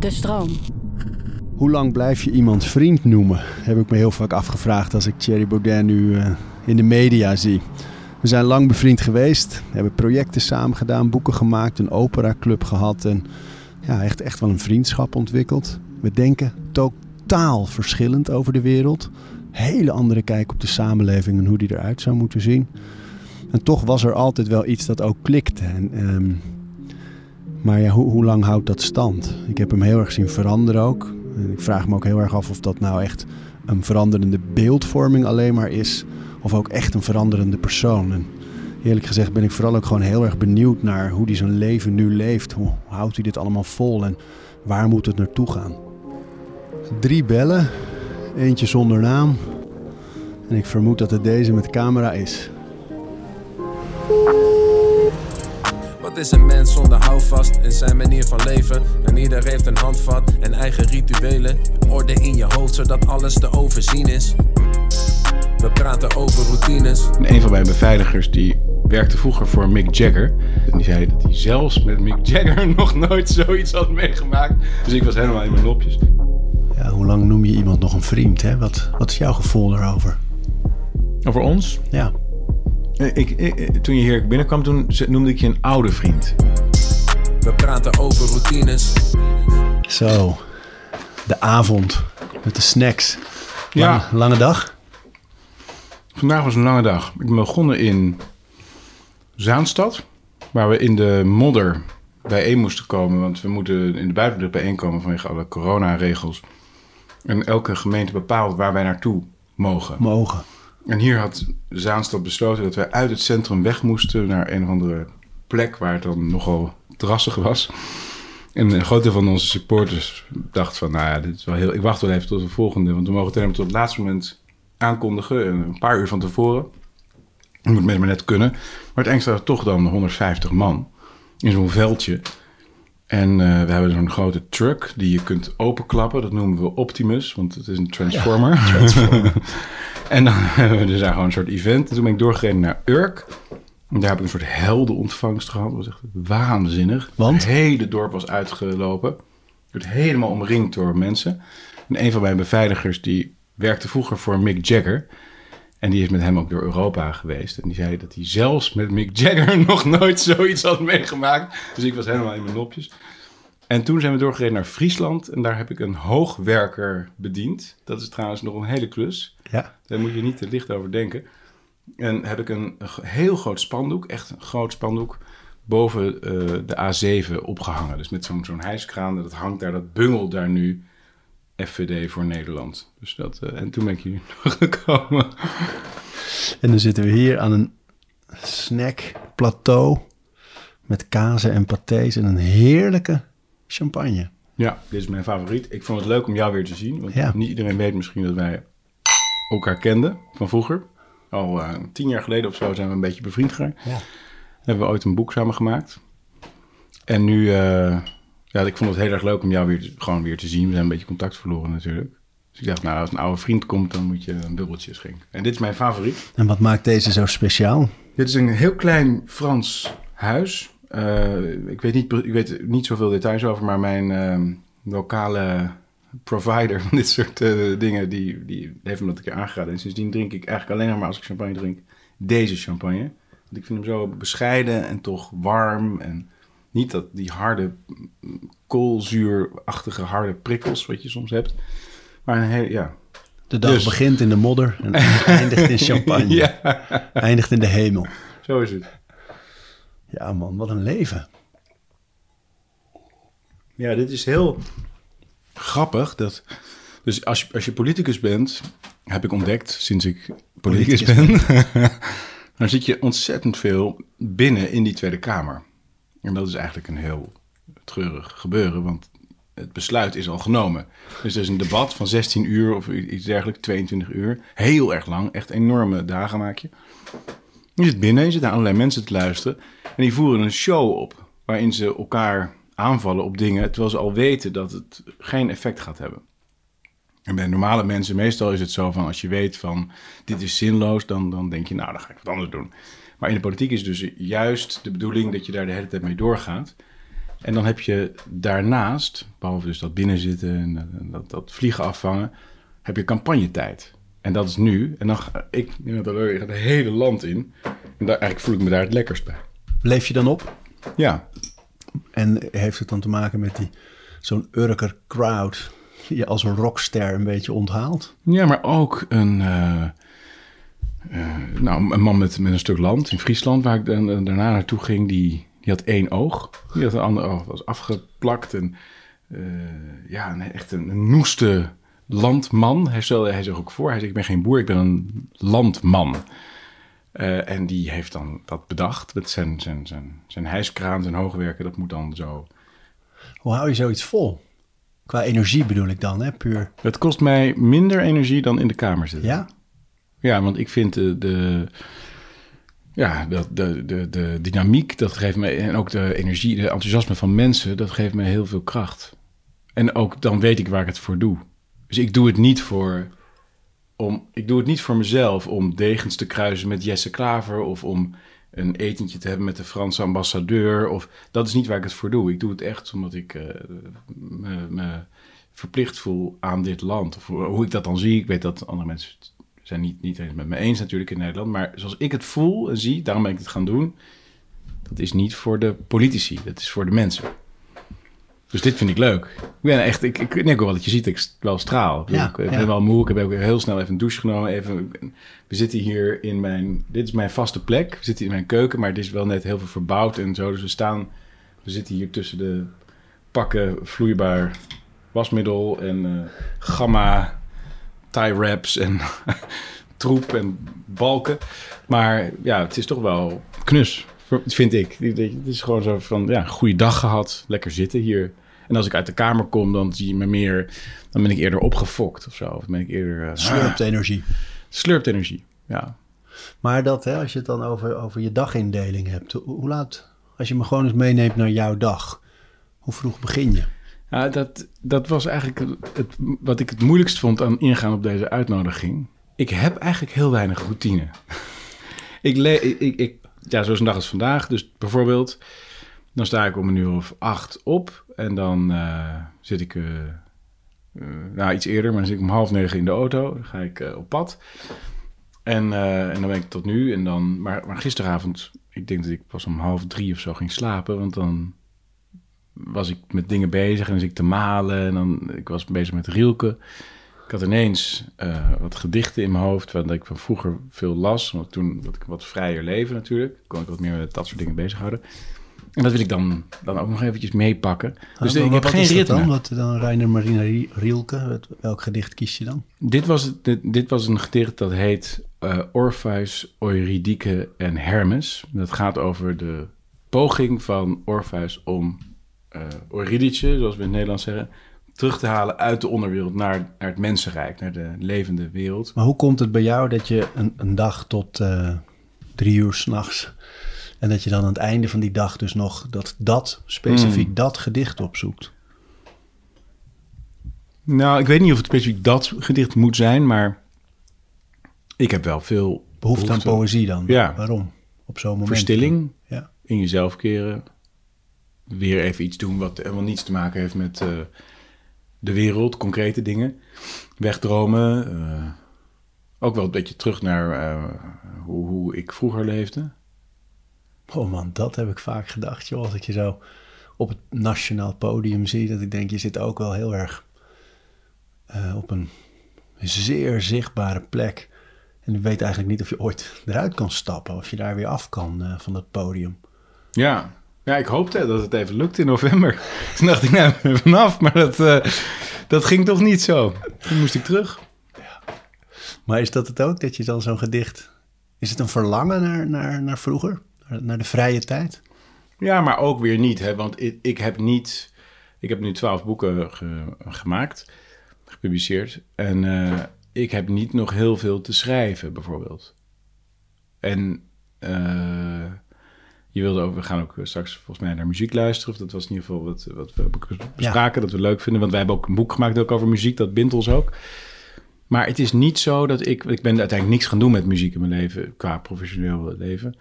De stroom. Hoe lang blijf je iemand vriend noemen? Heb ik me heel vaak afgevraagd als ik Thierry Baudet nu uh, in de media zie. We zijn lang bevriend geweest, hebben projecten samen gedaan, boeken gemaakt, een operaclub gehad en ja, echt, echt wel een vriendschap ontwikkeld. We denken totaal verschillend over de wereld. Hele andere kijk op de samenleving en hoe die eruit zou moeten zien. En toch was er altijd wel iets dat ook klikte. En, um, maar ja, hoe, lang houdt dat stand? Ik heb hem heel erg zien veranderen ook. En ik vraag me ook heel erg af of dat nou echt een veranderende beeldvorming alleen maar is. Of ook echt een veranderende persoon. En eerlijk gezegd ben ik vooral ook gewoon heel erg benieuwd naar hoe hij zijn leven nu leeft. Hoe houdt hij dit allemaal vol en waar moet het naartoe gaan? Drie bellen, eentje zonder naam. En ik vermoed dat het deze met camera is. Wat is een mens zonder houvast in zijn manier van leven? En ieder heeft een handvat en eigen rituelen. Orde in je hoofd zodat alles te overzien is. We praten over routines. een van mijn beveiligers die werkte vroeger voor Mick Jagger. En die zei dat hij zelfs met Mick Jagger nog nooit zoiets had meegemaakt. Dus ik was helemaal in mijn nopjes. Ja, hoe lang noem je iemand nog een vriend? Hè? Wat, wat is jouw gevoel daarover? Over ons? Ja. Ik, ik, toen je hier binnenkwam, toen noemde ik je een oude vriend. We praten over routines. Zo, de avond met de snacks. Lang, Ja. Lange dag? Vandaag was een lange dag. Ik ben begonnen in Zaanstad, waar we in de modder bijeen moesten komen. Want we moeten in de buitenlucht bijeenkomen vanwege alle coronaregels. En elke gemeente bepaalt waar wij naartoe mogen. Mogen. En hier had Zaanstad besloten dat wij uit het centrum weg moesten naar een of andere plek waar het dan nogal drassig was. En een groot deel van onze supporters dacht van, nou ja, dit is wel heel... Ik wacht wel even tot de volgende, want we mogen het helemaal tot het laatste moment aankondigen. Een paar uur van tevoren. Dat moet men maar net kunnen. Maar het engste was toch dan 150 man in zo'n veldje. En eh, we hebben zo'n grote truck die je kunt openklappen. Dat noemen we Optimus, want het is een transformer. en dan hebben we dus daar gewoon een soort event. En toen ben ik doorgereden naar Urk. En daar heb ik een soort heldenontvangst gehad. Dat was echt waanzinnig. Want? Het hele dorp was uitgelopen. Ik werd helemaal omringd door mensen. En een van mijn beveiligers die werkte vroeger voor Mick Jagger. En die is met hem ook door Europa geweest. En die zei dat hij zelfs met Mick Jagger nog nooit zoiets had meegemaakt. Dus ik was helemaal in mijn nopjes. En toen zijn we doorgereden naar Friesland. En daar heb ik een hoogwerker bediend. Dat is trouwens nog een hele klus. Ja. Daar moet je niet te licht over denken. En heb ik een, heel groot spandoek, echt een groot spandoek, boven eh, de A7 opgehangen. Dus met zo'n zo'n hijskraan, dat hangt daar, dat bungelt daar nu FVD voor Nederland. Dus dat, eh, en toen ben ik hier gekomen. En dan zitten we hier aan een snackplateau met kazen en pâtés en een heerlijke champagne. Ja, dit is mijn favoriet. Ik vond het leuk om jou weer te zien. Want Ja. niet iedereen weet misschien dat wij elkaar kenden van vroeger. Al eh, tien jaar geleden of zo zijn we een beetje bevriend geraakt. Ja. Hebben we ooit een boek samen gemaakt. En nu, eh, ja, ik vond het heel erg leuk om jou weer, te- gewoon weer te zien. We zijn een beetje contact verloren natuurlijk. Dus ik dacht, nou, als een oude vriend komt, dan moet je een bubbeltje schenken. En dit is mijn favoriet. En wat maakt deze zo speciaal? Dit is een heel klein Frans huis. Eh, ik, weet niet, ik weet niet zoveel details over, maar mijn ehm, lokale provider van dit soort eh, dingen, die, die heeft me dat een keer aangeraden. En sindsdien drink ik eigenlijk alleen nog maar als ik champagne drink, deze champagne. Want ik vind hem zo bescheiden en toch warm. En niet dat die harde, koolzuurachtige harde prikkels wat je soms hebt. Maar een heel, ja. De dag Dus. begint in de modder en eindigt in champagne. ja, Eindigt in de hemel. zo is het. Ja man, wat een leven. Ja, dit is heel grappig. Dat, dus als je, als je politicus bent, heb ik ontdekt sinds ik politicus, Politicus ben, dan zit je ontzettend veel binnen in die Tweede Kamer. En dat is eigenlijk een heel treurig gebeuren, want het besluit is al genomen. Dus er is een debat van 16 uur of iets dergelijks, 22 uur. Heel erg lang, echt enorme dagen maak je. Je zit binnen, je zit allerlei mensen te luisteren. En die voeren een show op waarin ze elkaar aanvallen op dingen, terwijl ze al weten dat het geen effect gaat hebben. En bij normale mensen, meestal is het zo van als je weet van dit is zinloos, dan, dan denk je nou, dan ga ik wat anders doen. Maar in de politiek is dus juist de bedoeling dat je daar de hele tijd mee doorgaat. En dan heb je daarnaast, behalve dus dat binnenzitten en, en dat, dat vliegen afvangen, heb je campagnetijd. En dat is nu. En dan ga ik, het hele land in. En daar, eigenlijk voel ik me daar het lekkerst bij. Leef je dan op? Ja, En heeft het dan te maken met die zo'n Urker crowd die je als een rockster een beetje onthaalt? Ja, maar ook een, eh, eh, nou, een man met, met een stuk land in Friesland, waar ik dan, daarna naartoe ging, die, die had één oog. Die had een ander oog, was afgeplakt. En eh, ja, een, echt een, een noeste landman. Hij stelde hij zich ook voor, hij zei, ik ben geen boer, ik ben een landman. Eh, en die heeft dan dat bedacht met zijn, zijn, zijn, zijn hijskraan, zijn hoogwerken. Dat moet dan zo Hoe hou je zoiets vol? Qua energie bedoel ik dan, hè? Puur. Het kost mij minder energie dan in de kamer zitten. Ja? Ja, want ik vind de, de, ja, de, de, de, de dynamiek, dat geeft me, en ook de energie, de enthousiasme van mensen, dat geeft me heel veel kracht. En ook dan weet ik waar ik het voor doe. Dus ik doe het niet voor, om, ik doe het niet voor mezelf om degens te kruisen met Jesse Klaver of om een etentje te hebben met de Franse ambassadeur. Of, dat is niet waar ik het voor doe. Ik doe het echt omdat ik eh, me, me verplicht voel aan dit land. Of hoe ik dat dan zie, ik weet dat andere mensen zijn niet, niet eens met me eens natuurlijk in Nederland. Maar zoals ik het voel en zie, daarom ben ik het gaan doen. Dat is niet voor de politici, dat is voor de mensen. Dus dit vind ik leuk. Ik ben echt, ik, ik denk wel wat je ziet, ik wel straal. Ja, ik ben ja. wel moe, ik heb ook heel snel even een douche genomen. Even, we zitten hier in mijn, dit is mijn vaste plek. We zitten in mijn keuken, maar dit is wel net heel veel verbouwd en zo. Dus we staan, we zitten hier tussen de pakken vloeibaar wasmiddel en eh, gamma tie wraps en troep en balken. Maar ja, het is toch wel knus, vind ik. Het is gewoon zo van, ja, goede dag gehad, lekker zitten hier. En als ik uit de kamer kom, dan zie je me meer, dan ben ik eerder opgefokt of zo. Of ben ik eerder... eh, Slurpt energie. slurpt energie, ja. Maar dat, hè, als je het dan over, over je dagindeling hebt. Hoe, laat, als je me gewoon eens meeneemt naar jouw dag. Hoe vroeg begin je? Ja, dat, dat was eigenlijk het, wat ik het moeilijkst vond aan ingaan op deze uitnodiging. Ik heb eigenlijk heel weinig routine. ik, le ik, ik, ik- ja, zoals een dag als vandaag. Dus bijvoorbeeld, dan sta ik om een uur of acht op. En dan eh, zit ik, eh, eh, nou iets eerder, maar dan zit ik om half negen in de auto. Dan ga ik op pad. En, en dan ben ik tot nu. En dan, maar, maar gisteravond, ik denk dat ik pas om half drie of zo ging slapen. Want dan was ik met dingen bezig en dan zit ik te malen. En dan, ik was bezig met Rielke. Ik had ineens wat gedichten in mijn hoofd, wat ik van vroeger veel las. Want toen had ik wat vrijer leven natuurlijk. Kon ik wat meer met dat soort dingen bezighouden. En dat wil ik dan, dan ook nog eventjes meepakken. Dus ik heb geen ritme. dan? Wat dan Reiner Marina Rie- Rielke? Welk gedicht kies je dan? Dit was, dit, dit was een gedicht dat heet eh Orpheus, Eurydike en Hermes. Dat gaat over de poging van Orpheus om eh Eurydice, zoals we in het Nederlands zeggen, terug te halen uit de onderwereld naar, naar het mensenrijk, naar de levende wereld. Maar hoe komt het bij jou dat je een, een dag tot eh, drie uur s'nachts... en dat je dan aan het einde van die dag dus nog dat, dat specifiek Hmm. dat gedicht opzoekt? Nou, ik weet niet of het specifiek dat gedicht moet zijn, maar ik heb wel veel Behoefte aan poëzie dan? Ja. Waarom? Op zo'n moment? Verstilling, Ja. in jezelf keren. Weer even iets doen wat helemaal niets te maken heeft met eh, de wereld, concrete dingen. Wegdromen. eh, ook wel een beetje terug naar eh, hoe, hoe ik vroeger leefde. Oh man, dat heb ik vaak gedacht. Joh, als ik je zo op het nationaal podium zie, dat ik denk, je zit ook wel heel erg eh, op een zeer zichtbare plek. En je weet eigenlijk niet of je ooit eruit kan stappen, of je daar weer af kan eh, van dat podium. Ja. ja, ik hoopte dat het even lukt in november. Toen dacht ik, nou, vanaf. Maar dat, eh, dat ging toch niet zo. Toen moest ik terug. Maar is dat het ook, dat je dan zo'n gedicht... Is het een verlangen naar, naar, naar vroeger? Naar, de vrije tijd? Ja, maar ook weer niet. Hè? Want ik, ik heb niet... Ik heb nu twaalf boeken ge- gemaakt, gepubliceerd. En eh, ik heb niet nog heel veel te schrijven, bijvoorbeeld. En eh, je wilde ook... We gaan ook straks volgens mij naar muziek luisteren. Of dat was in ieder geval wat, wat we bespraken, dat we leuk vinden. Want wij hebben ook een boek gemaakt ook over muziek. Dat bindt ons ook. Maar het is niet zo dat ik... Ik ben uiteindelijk niks gaan doen met muziek in mijn leven, qua professioneel leven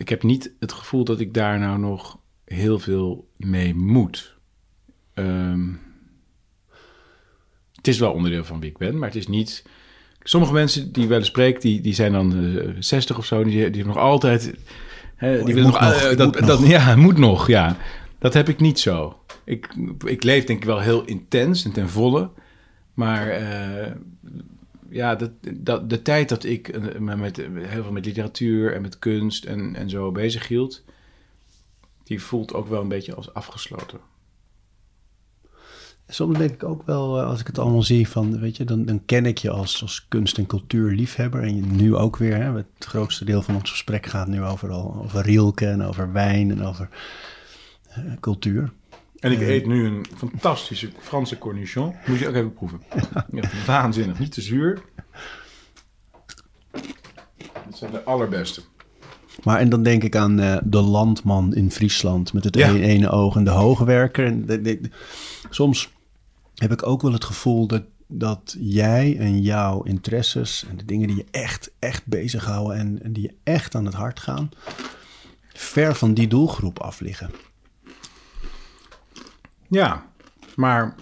ik heb niet het gevoel dat ik daar nou nog heel veel mee moet. Ehm, het is wel onderdeel van wie ik ben, maar het is niet. Sommige mensen die wel eens spreek, die, die zijn dan eh, 60 of zo, die, die hebben nog altijd. Hè, Oh, die willen nog, eh, dat, dat, nog. Ja, moet nog, ja. Dat heb ik niet zo. Ik, ik leef denk ik wel heel intens en ten volle. Maar eh, ja, dat, dat, de tijd dat ik eh, me met, heel veel met literatuur en met kunst en, en zo bezig hield, die voelt ook wel een beetje als afgesloten. Soms denk ik ook wel, eh, als ik het allemaal zie, van, weet je, dan, dan ken ik je als, als kunst- en cultuurliefhebber. En nu ook weer, hè, het grootste deel van ons gesprek gaat nu over, al- over Rielke en over wijn en over eh, cultuur. En ik eet nu een fantastische Franse cornichon. Moet je ook even proeven. Ja, waanzinnig. Niet te zuur. Dat zijn de allerbeste. Maar en dan denk ik aan eh, de landman in Friesland met het Ja. ene, ene oog en de hoogwerker. En de- de- de- soms heb ik ook wel het gevoel dat, dat jij en jouw interesses en de dingen die je echt, echt bezighouden en, en die je echt aan het hart gaan, ver van die doelgroep af liggen. Ja, maar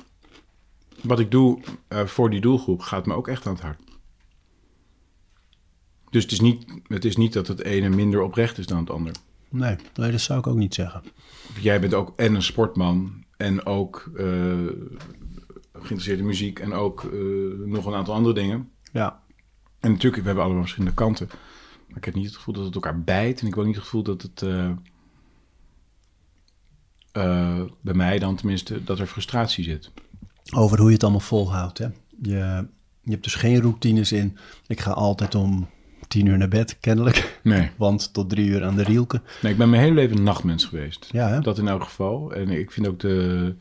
wat ik doe eh, voor die doelgroep gaat me ook echt aan het hart. Dus het is, niet, het is niet dat het ene minder oprecht is dan het ander. Nee, nee, dat zou ik ook niet zeggen. Jij bent ook en een sportman en ook eh, geïnteresseerd in muziek en ook eh, nog een aantal andere dingen. Ja, En natuurlijk, we hebben allemaal verschillende kanten. Maar ik heb niet het gevoel dat het elkaar bijt. En ik heb ook niet het gevoel dat het... eh, bij mij dan tenminste, dat er frustratie zit. over hoe je het allemaal volhoudt. Hè? Je, je hebt dus geen routines in. Ik ga altijd om tien uur naar bed, kennelijk. Nee. Want tot drie uur aan de rielke. nee, ik ben mijn hele leven een nachtmens geweest. Ja, hè? Dat in elk geval. En ik vind ook de,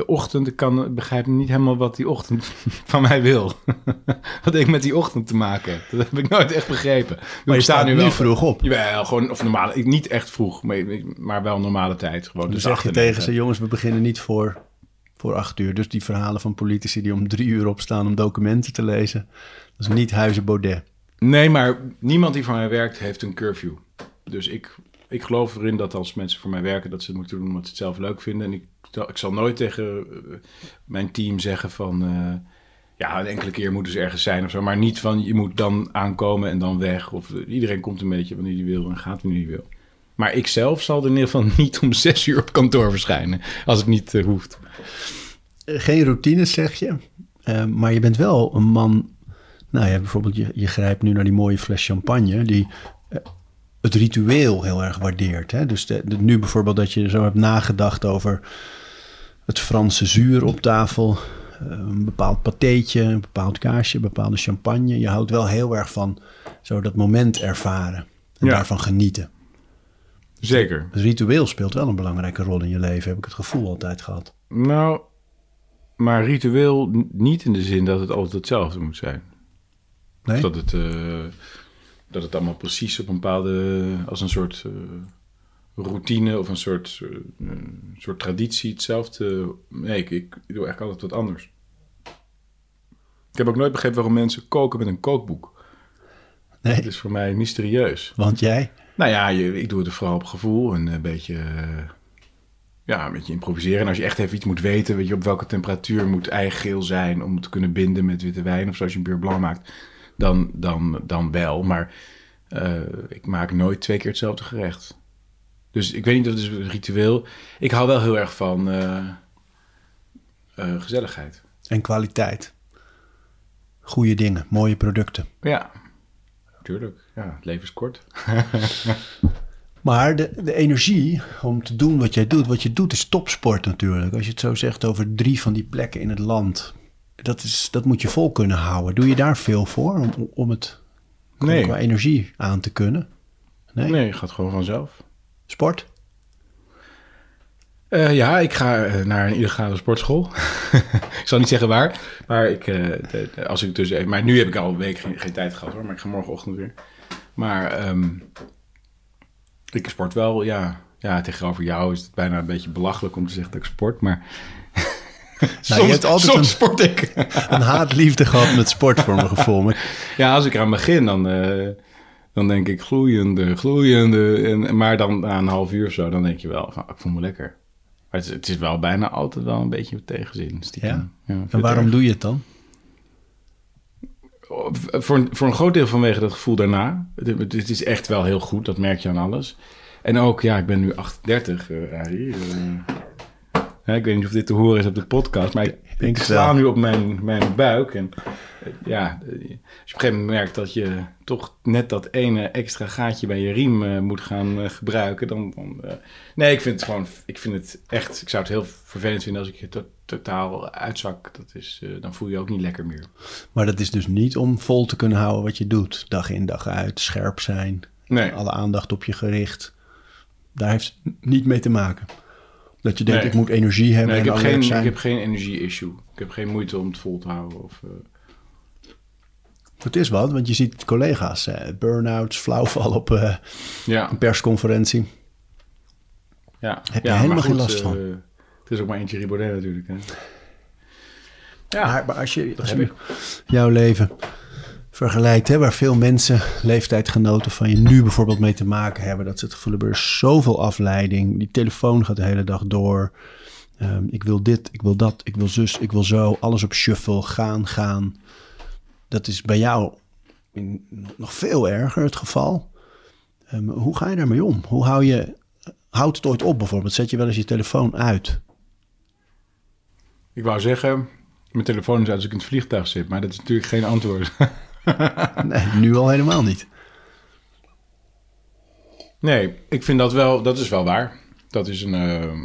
de ochtend, ik kan, begrijp niet helemaal wat die ochtend van mij wil. wat ik met die ochtend te maken heb. Dat heb ik nooit echt begrepen. Maar je staat nu vroeg op. Jawel, gewoon, of normaal, ik- niet echt vroeg, maar, maar wel normale tijd. Gewoon, dus zeg je en tegen ze, jongens, we beginnen niet voor, voor acht uur. Dus die verhalen van politici die om drie uur opstaan om documenten te lezen. Dat is niet Huizen Baudet. Nee, maar niemand die voor mij werkt heeft een curfew. Dus ik, ik geloof erin dat als mensen voor mij werken, dat ze het moeten doen omdat ze het zelf leuk vinden. En ik, ik zal nooit tegen eh, mijn team zeggen van, eh, ja, een enkele keer moeten ze ergens zijn of zo. Maar niet van, je moet dan aankomen en dan weg. Of eh, iedereen komt een beetje wanneer hij wil en gaat wanneer hij wil. Maar ik zelf zal er in ieder geval niet om zes uur op kantoor verschijnen, als het niet hoeft. Geen routines, zeg je. Maar je bent wel een man... Nou ja, bijvoorbeeld, je, je grijpt nu naar die mooie fles champagne... die het ritueel heel erg waardeert. Hè? Dus de, de- nu bijvoorbeeld dat je zo hebt nagedacht over... het Franse zuur op tafel... eh, een bepaald patéetje, een bepaald kaasje, een bepaalde champagne. Je houdt wel heel erg van zo dat moment ervaren en Ja. daarvan genieten. Zeker. Het ritueel speelt wel een belangrijke rol in je leven, heb ik het gevoel altijd gehad. Nou, maar ritueel niet in de zin dat het altijd hetzelfde moet zijn. Nee? Of dat het, eh, dat het allemaal precies op een bepaalde, als een soort eh, routine of een soort, eh, een soort traditie hetzelfde. Nee, ik, ik doe eigenlijk altijd wat anders. Ik heb ook nooit begrepen waarom mensen koken met een kookboek. nee? Dat is voor mij mysterieus. Want jij? Nou ja, je, ik doe het er vooral op gevoel en een beetje, eh, ja, een beetje improviseren. En als je echt even iets moet weten, weet je, op welke temperatuur moet eigeel zijn om het te kunnen binden met witte wijn of zo, als je een beer blanc maakt, dan, dan, dan wel. Maar eh, ik maak nooit twee keer hetzelfde gerecht. Dus ik weet niet, dat is een ritueel. Ik hou wel heel erg van eh, eh, gezelligheid. En kwaliteit. Goede dingen, mooie producten. Ja, tuurlijk. Ja, het leven is kort. Maar de, de energie om te doen wat jij doet, wat je doet is topsport natuurlijk. Als je het zo zegt over drie van die plekken in het land. Dat, is, dat moet je vol kunnen houden. Doe je daar veel voor om, om het Nee. qua energie aan te kunnen? Nee? Nee, het gaat gewoon vanzelf. Sport? Eh, ja, ik ga eh, naar een illegale sportschool. ik zal niet zeggen waar, maar, ik, eh, de- de- als ik dus, maar nu heb ik al een week geen, geen tijd gehad hoor, maar ik ga morgenochtend weer. Maar ehm, ik sport wel, ja. Ja, tegenover jou is het bijna een beetje belachelijk om te zeggen dat ik sport, maar soms, hebt altijd soms een- sport ik. Een haatliefde gehad met sport voor mijn gevoel. Maar ja, als ik eraan begin, dan, eh, Dan denk ik gloeiende, gloeiende. En, maar dan na een half uur of zo, dan denk je wel van, ik voel me lekker. Maar het, is, het is wel bijna altijd wel een beetje tegenzin. stiekem. Ja? En waarom doe je het dan? erg- Voor, een- voor een groot deel vanwege dat gevoel daarna. Het, is echt wel heel goed, dat merk je aan alles. En ook, ja, ik ben nu 38, eh Arie. Eh, hè, ik weet niet of dit te horen is op de podcast, maar ik, sla wel. nu op mijn, mijn buik. En eh, ja, eh, als je op een gegeven moment merkt dat je toch net dat ene extra gaatje bij je riem eh, moet gaan gebruiken, dan... dan nee, ik vind het gewoon, ik vind het echt, ik zou het heel vervelend vinden als ik je to- totaal uitzak. Dat is, dan voel je je ook niet lekker meer. Maar dat is dus niet om vol te kunnen houden wat je doet. Dag in, dag uit, scherp zijn. Nee. Alle aandacht op je gericht. Daar heeft het niet mee te maken. Dat je denkt, Nee. ik moet energie hebben Nee, ik, heb geen, zijn. ik heb geen energie-issue. Ik heb geen moeite om het vol te houden. Of, eh, Het is wat, want je ziet collega's. eh, burn-outs, flauwval op eh, ja, een persconferentie. ja. Heb je ja, helemaal geen last van? het is ook maar eentje Ribaudet natuurlijk. Hè. Maar, maar als je, als heb je jouw leven vergelijkt, hè, waar veel mensen, leeftijdgenoten van je nu bijvoorbeeld mee te maken hebben, dat ze het gevoel hebben, er is zoveel afleiding, die telefoon gaat de hele dag door. Ehm, ik wil dit, ik wil dat, ik wil zus, ik wil zo, alles op shuffle, gaan, gaan. Dat is bij jou in- nog veel erger het geval. Ehm, hoe ga je daarmee om? Hoe hou je, houdt het ooit op bijvoorbeeld? Zet je wel eens je telefoon uit? Ik wou zeggen, mijn telefoon is uit als ik in het vliegtuig zit. Maar dat is natuurlijk geen antwoord. Nee, nu al helemaal niet. nee, ik vind dat wel, dat is wel waar. Dat is, een, eh,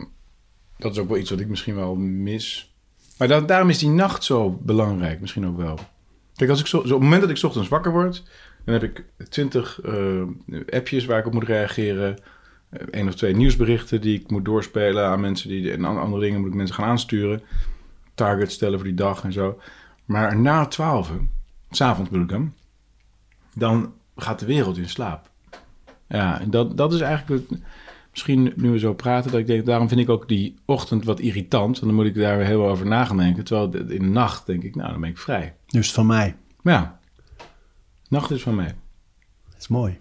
dat is ook wel iets wat ik misschien wel mis. Maar da- daarom is die nacht zo belangrijk, misschien ook wel. Kijk, als ik zo, zo, op het moment dat ik ochtends wakker word, dan heb ik twintig eh, appjes waar ik op moet reageren. Eén of twee nieuwsberichten die ik moet doorspelen aan mensen die. En an- andere dingen moet ik mensen gaan aansturen. Targets stellen voor die dag en zo. Maar na twaalf, s'avonds bedoel ik dan, dan gaat de wereld in slaap. Ja, en dat, dat is eigenlijk het- misschien nu we zo praten, dat ik denk, daarom vind ik ook die ochtend wat irritant. Want dan moet ik daar weer heel over na gaan denken. Terwijl in de nacht denk ik, nou, dan ben ik vrij. Dus van mij. Ja, nacht is van mij. Dat is mooi.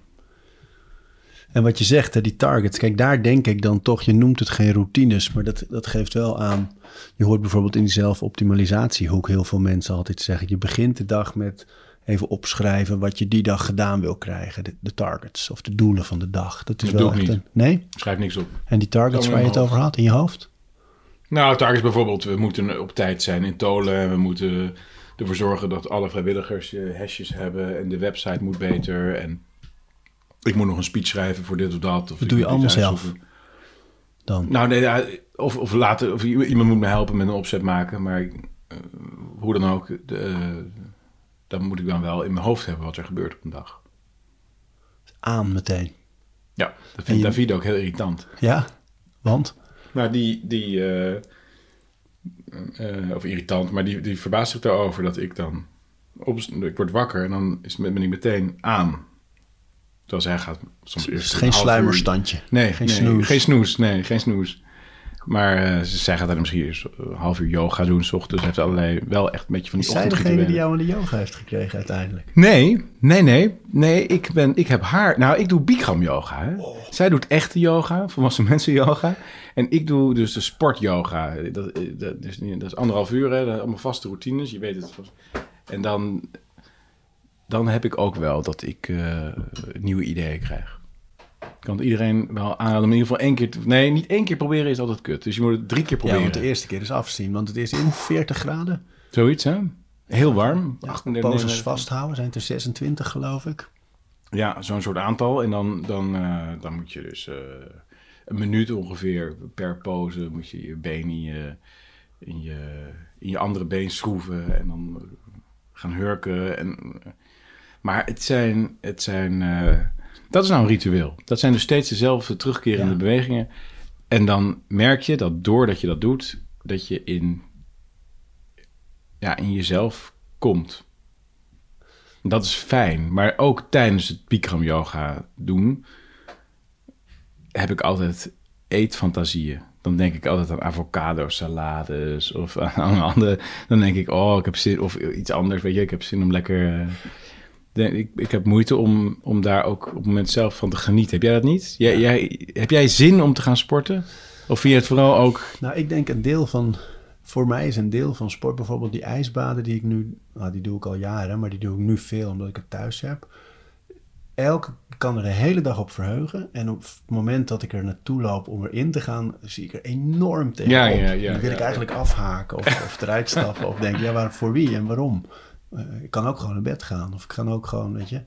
En wat je zegt, hè, die targets. Kijk, daar denk ik dan toch, je noemt het geen routines, maar dat, dat geeft wel aan. Je hoort bijvoorbeeld in die zelfoptimalisatiehoek heel veel mensen altijd zeggen. Je begint de dag met even opschrijven wat je die dag gedaan wil krijgen. De, de targets of de doelen van de dag. Dat is Dat wel doe ik echt niet. een. Nee? Schrijf niks op. En die targets waar je het over had in je hoofd? Nou, targets bijvoorbeeld, we moeten op tijd zijn in Tolen. en We moeten ervoor zorgen dat alle vrijwilligers eh, hashjes hebben. En de website moet beter. En ik moet nog een speech schrijven voor dit of dat. Of Dat doe je allemaal zelf. Dan. Nou, nee, of, of, later, of iemand moet me helpen met een opzet maken. Maar eh, hoe dan ook, de, eh, dan moet ik dan wel in mijn hoofd hebben wat er gebeurt op een dag. Aan meteen. Ja, dat vindt je- David ook heel irritant. Ja? Want? Nou, die, die eh, of irritant, maar die, die verbaast zich daarover dat ik dan, op, ik word wakker en dan is, ben ik meteen aan. Terwijl zij gaat soms eerst is een geen sluimerstandje. Nee, Geen nee, snoes. Geen snoes, nee, geen snoes. Maar eh, ze- zij gaat dan misschien eerst een half uur yoga doen, s ochtends. Heeft allerlei, wel echt een beetje van Is die zij degene die jou aan de yoga heeft gekregen uiteindelijk? Nee, nee, nee. Nee, ik, ben, ik heb haar... Nou, ik doe Bikram yoga. Hè? Zij doet echte yoga, volwassen mensen yoga. En ik doe dus de sport yoga. Dat, eh, dat, is, dat is anderhalf uur, hè? Allemaal vaste routines. Je weet het. En dan, dan heb ik ook wel dat ik eh, nieuwe ideeën krijg. Ik kan iedereen wel aanraden in ieder geval één keer... te- nee, niet één keer proberen is altijd kut. Dus je moet het drie keer Ja, proberen. want de eerste keer is afzien, want het is in 40 graden. Zoiets, hè? Heel warm. Ja, 38, poses 39. vasthouden, zijn er 26 geloof ik. Ja, zo'n soort aantal. En dan, dan, eh, dan moet je dus eh, een minuut ongeveer per pose... moet je je been in je, in je, in je andere been schroeven... en dan gaan hurken. En, maar het zijn... Het zijn eh, dat is nou een ritueel. Dat zijn dus steeds dezelfde terugkerende Ja. bewegingen. En dan merk je dat doordat je dat doet... dat je in, ja, in jezelf komt... Dat is fijn. Maar ook tijdens het Bikram yoga doen... heb ik altijd eetfantasieën. Dan denk ik altijd aan avocado salades of aan andere. Dan denk ik, oh, ik heb zin... Of iets anders, weet je. Ik heb zin om lekker... denk, ik, ik heb moeite om, om daar ook op het moment zelf van te genieten. Heb jij dat niet? Jij, jij, heb jij zin om te gaan sporten? Of vind je het vooral ook... Nou, ik denk een deel van... Voor mij is een deel van sport bijvoorbeeld die ijsbaden die ik nu... Nou, die doe ik al jaren, maar die doe ik nu veel omdat ik het thuis heb. Elke kan er de hele dag op verheugen. En op het moment dat ik er naartoe loop om erin te gaan, zie ik er enorm tegen Ja, ja, ja, Dan wil ik eigenlijk afhaken of, of eruit stappen. of denk, ja, waar, voor wie en waarom? Eh, ik kan ook gewoon naar bed gaan. Of ik kan ook gewoon, weet je...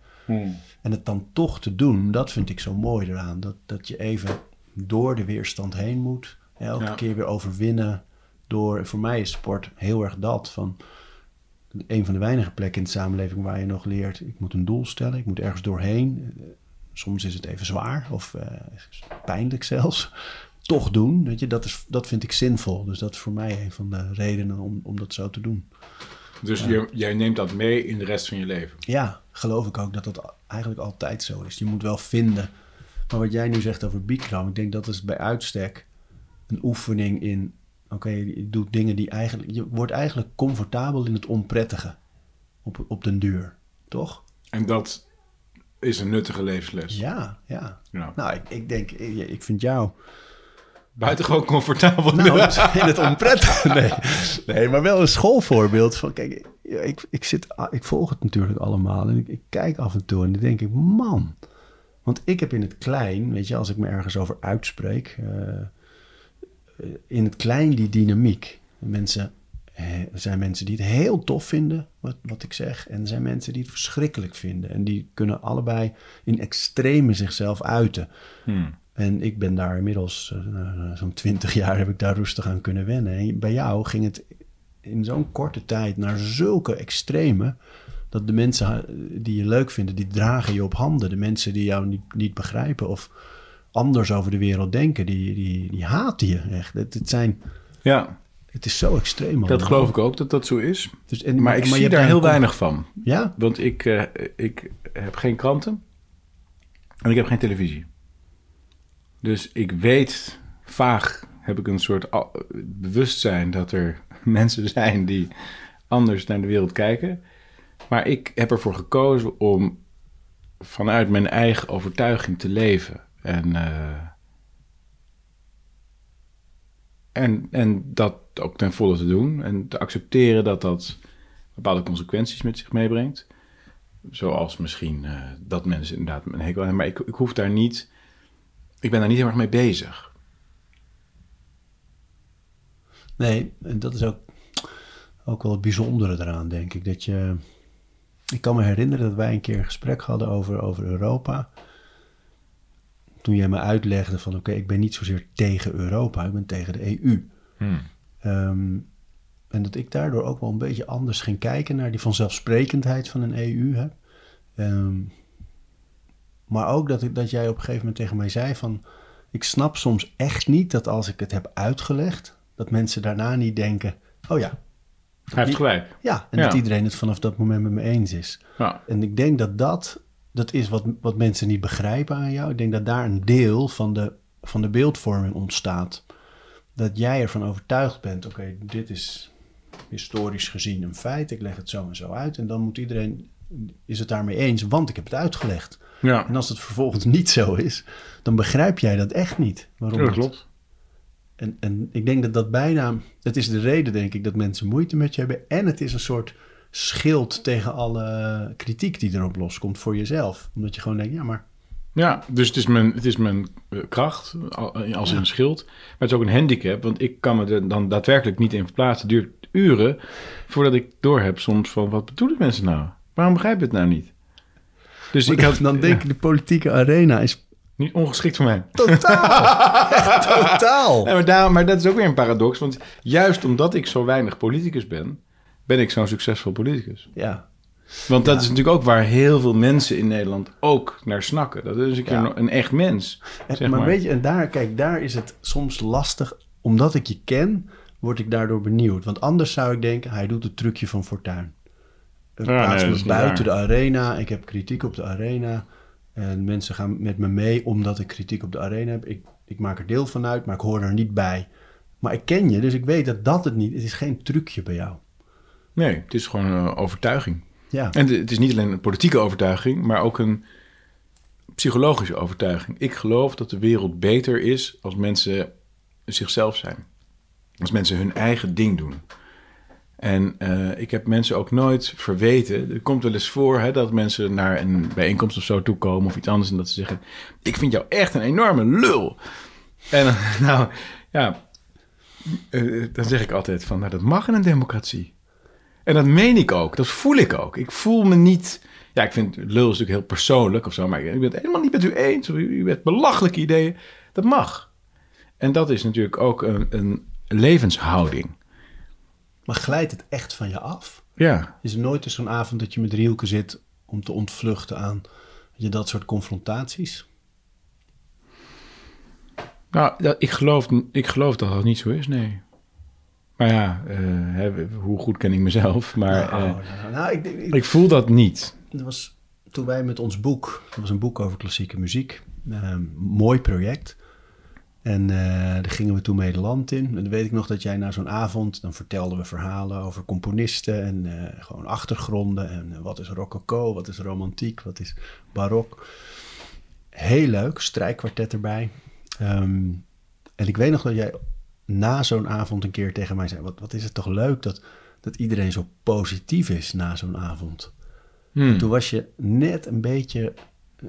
En het dan toch te doen, dat vind ik zo mooi eraan. Dat, dat je even door de weerstand heen moet. Elke Ja. keer weer overwinnen. Door, voor mij is sport heel erg dat. Van een van de weinige plekken in de samenleving waar je nog leert. Ik moet een doel stellen, ik moet ergens doorheen. Eh, Soms is het even zwaar of eh, pijnlijk zelfs. Toch doen, weet je, dat, is, dat vind ik zinvol. Dus dat is voor mij een van de redenen om, om dat zo te doen. Dus je, jij neemt dat mee in de rest van je leven? Ja, geloof ik ook dat dat eigenlijk altijd zo is. Je moet wel vinden. Maar wat jij nu zegt over Bikram, ik denk dat is bij uitstek een oefening in. Oké, je doet dingen die eigenlijk. Je wordt eigenlijk comfortabel in het onprettige. Op, op den duur, toch? En dat is een nuttige levensles. Ja, ja. Ja. Nou, ik, ik denk, ik, ik vind jou. Buitengewoon comfortabel. Nou, in het onprettige. Nee. nee, maar wel een schoolvoorbeeld van. Kijk, ik, ik, zit, ik volg het natuurlijk allemaal en ik, ik kijk af en toe en dan denk ik, man. Want ik heb in het klein, weet je, als ik me ergens over uitspreek, eh, in het klein die dynamiek. Mensen, eh, er zijn mensen die het heel tof vinden, wat, wat ik zeg. En er zijn mensen die het verschrikkelijk vinden. En die kunnen allebei in extreme zichzelf uiten. Hmm. En ik ben daar inmiddels, eh, zo'n twintig jaar heb ik daar rustig aan kunnen wennen. En bij jou ging het in zo'n korte tijd naar zulke extreme... dat de mensen eh, die je leuk vinden, die dragen je op handen. De mensen die jou niet, niet begrijpen of anders over de wereld denken, die, die, die haten je echt. Het, het, zijn, Ja, het is zo extreem dat geloof ik ook dat dat zo is. Dus, en, Maar ik zie daar heel weinig van. Ja? Want ik, eh, ik heb geen kranten en ik heb geen televisie. Dus ik weet vaag, heb ik een soort bewustzijn dat er mensen zijn die anders naar de wereld kijken. Maar ik heb ervoor gekozen om vanuit mijn eigen overtuiging te leven. En, eh, en, en dat ook ten volle te doen. En te accepteren dat dat bepaalde consequenties met zich meebrengt. Zoals misschien eh, dat mensen inderdaad een hekel hebben. Maar ik, ik hoef daar niet... Ik ben daar niet heel erg mee bezig. Nee, en dat is ook, ook wel het bijzondere eraan, denk ik. Dat je, ik kan me herinneren dat wij een keer een gesprek hadden over, over Europa. Toen jij me uitlegde van oké, ik ben niet zozeer tegen Europa, ik ben tegen de EU. Ehm, en dat ik daardoor ook wel een beetje anders ging kijken naar die vanzelfsprekendheid van een EU. Hè? Ehm, maar ook dat, ik, dat jij op een gegeven moment tegen mij zei van... Ik snap soms echt niet dat als ik het heb uitgelegd... dat mensen daarna niet denken... Oh ja, Hij heeft gelijk. ja. En Ja. dat iedereen het vanaf dat moment met me eens is. Ja. En ik denk dat dat, dat is wat, wat mensen niet begrijpen aan jou. Ik denk dat daar een deel van de, van de beeldvorming ontstaat. Dat jij ervan overtuigd bent, oké, dit is historisch gezien een feit. Ik leg het zo en zo uit. En dan moet iedereen, is het daarmee eens, want ik heb het uitgelegd. Ja, En als het vervolgens niet zo is, dan begrijp jij dat echt niet. Waarom dat klopt. en, en ik denk dat dat bijna, dat is de reden denk ik dat mensen moeite met je hebben. En het is een soort schild tegen alle kritiek die erop loskomt voor jezelf. Omdat je gewoon denkt, ja maar Ja, dus het is mijn, het is mijn eh, kracht al- als Ja. een schild. Maar het is ook een handicap, want ik kan me er dan daadwerkelijk niet in verplaatsen. Het duurt uren voordat ik doorheb soms van wat bedoelen mensen nou? Waarom begrijp je het nou niet? Dus ik had dan denk ik, de politieke arena is niet ongeschikt voor mij. totaal, echt totaal. Maar, daar, maar dat is ook weer een paradox, want juist omdat ik zo weinig politicus ben, ben ik zo'n succesvol politicus. Ja, Want dat is natuurlijk ook waar heel veel mensen in Nederland ook naar snakken. Dat is een, keer Ja. een echt mens. En- Zeg maar, maar. weet je, en daar, kijk, daar is het soms lastig. Omdat ik je ken, word ik daardoor benieuwd. Want anders zou ik denken, hij doet het trucje van Fortuin. Nee, plaats me is buiten de arena. Ik heb kritiek op de arena. En mensen gaan met me mee omdat ik kritiek op de arena heb. Ik, ik maak er deel van uit, maar ik hoor er niet bij. Maar ik ken je, dus ik weet dat dat het niet... Het is geen trucje bij jou. Nee, het is gewoon een overtuiging. Ja. En het is niet alleen een politieke overtuiging, maar ook een psychologische overtuiging. Ik geloof dat de wereld beter is als mensen zichzelf zijn. Als mensen hun eigen ding doen. En eh, ik heb mensen ook nooit verweten. Er komt wel eens voor hè, dat mensen naar een bijeenkomst of zo toe komen of iets anders en dat ze zeggen: Ik vind jou echt een enorme lul. En nou ja, eh, dan zeg ik altijd: van, Nou, dat mag in een democratie. En dat meen ik ook, dat voel ik ook. Ik voel me niet. Ja, ik vind lul is natuurlijk heel persoonlijk of zo, maar ik ben het helemaal niet met u eens. Of u u hebt belachelijke ideeën. Dat mag. En dat is natuurlijk ook een, een levenshouding. Maar glijdt het echt van je af? Ja. Is er nooit eens zo'n avond dat je met Rielke zit om te ontvluchten aan je, dat soort confrontaties? Nou, ik, geloof, ik geloof dat dat niet zo is, nee. Maar ja, eh, hoe goed ken ik mezelf? Maar nou, eh, nou, nou, ik, ik, ik voel dat niet. Dat was toen wij met ons boek, dat was een boek over klassieke muziek, eh, mooi project. En eh, daar gingen we toen mee de land in. En dan weet ik nog dat jij na zo'n avond, dan vertelden we verhalen over componisten en eh, gewoon achtergronden. En eh, wat is rococo, wat is romantiek, wat is barok. Heel leuk, strijkkwartet erbij. Ehm, en ik weet nog dat jij na zo'n avond een keer tegen mij zei: Wat, wat is het toch leuk dat, dat iedereen zo positief is na zo'n avond. Hmm. Toen was je net een beetje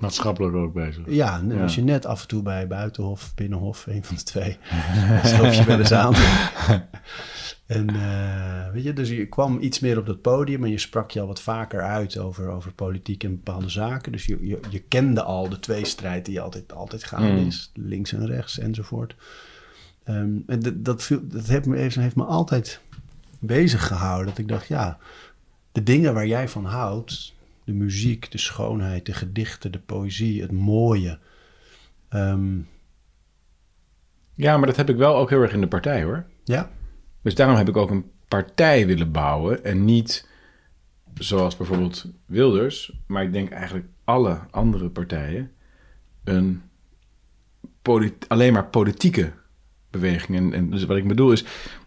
Maatschappelijk ook bezig. ja, dan Ja. was je net af en toe bij Buitenhof, Binnenhof, een van de twee. Sloop je wel eens aan. en eh, weet je, dus je kwam iets meer op dat podium en je sprak je al wat vaker uit over, over politiek en bepaalde zaken. Dus je, je, je kende al de tweestrijd die altijd, altijd gaande Mm. is, links en rechts enzovoort. Ehm, en dat, dat, viel- dat heeft, me, heeft, heeft me altijd bezig gehouden. Dat ik dacht, ja, de dingen waar jij van houdt, de muziek, de schoonheid, de gedichten, de poëzie, het mooie. Ehm, Ja, maar dat heb ik wel ook heel erg in de partij hoor. ja, Dus daarom heb ik ook een partij willen bouwen. En niet zoals bijvoorbeeld Wilders, maar ik denk eigenlijk alle andere partijen. Een alleen maar politieke beweging. En, en dus wat ik bedoel is,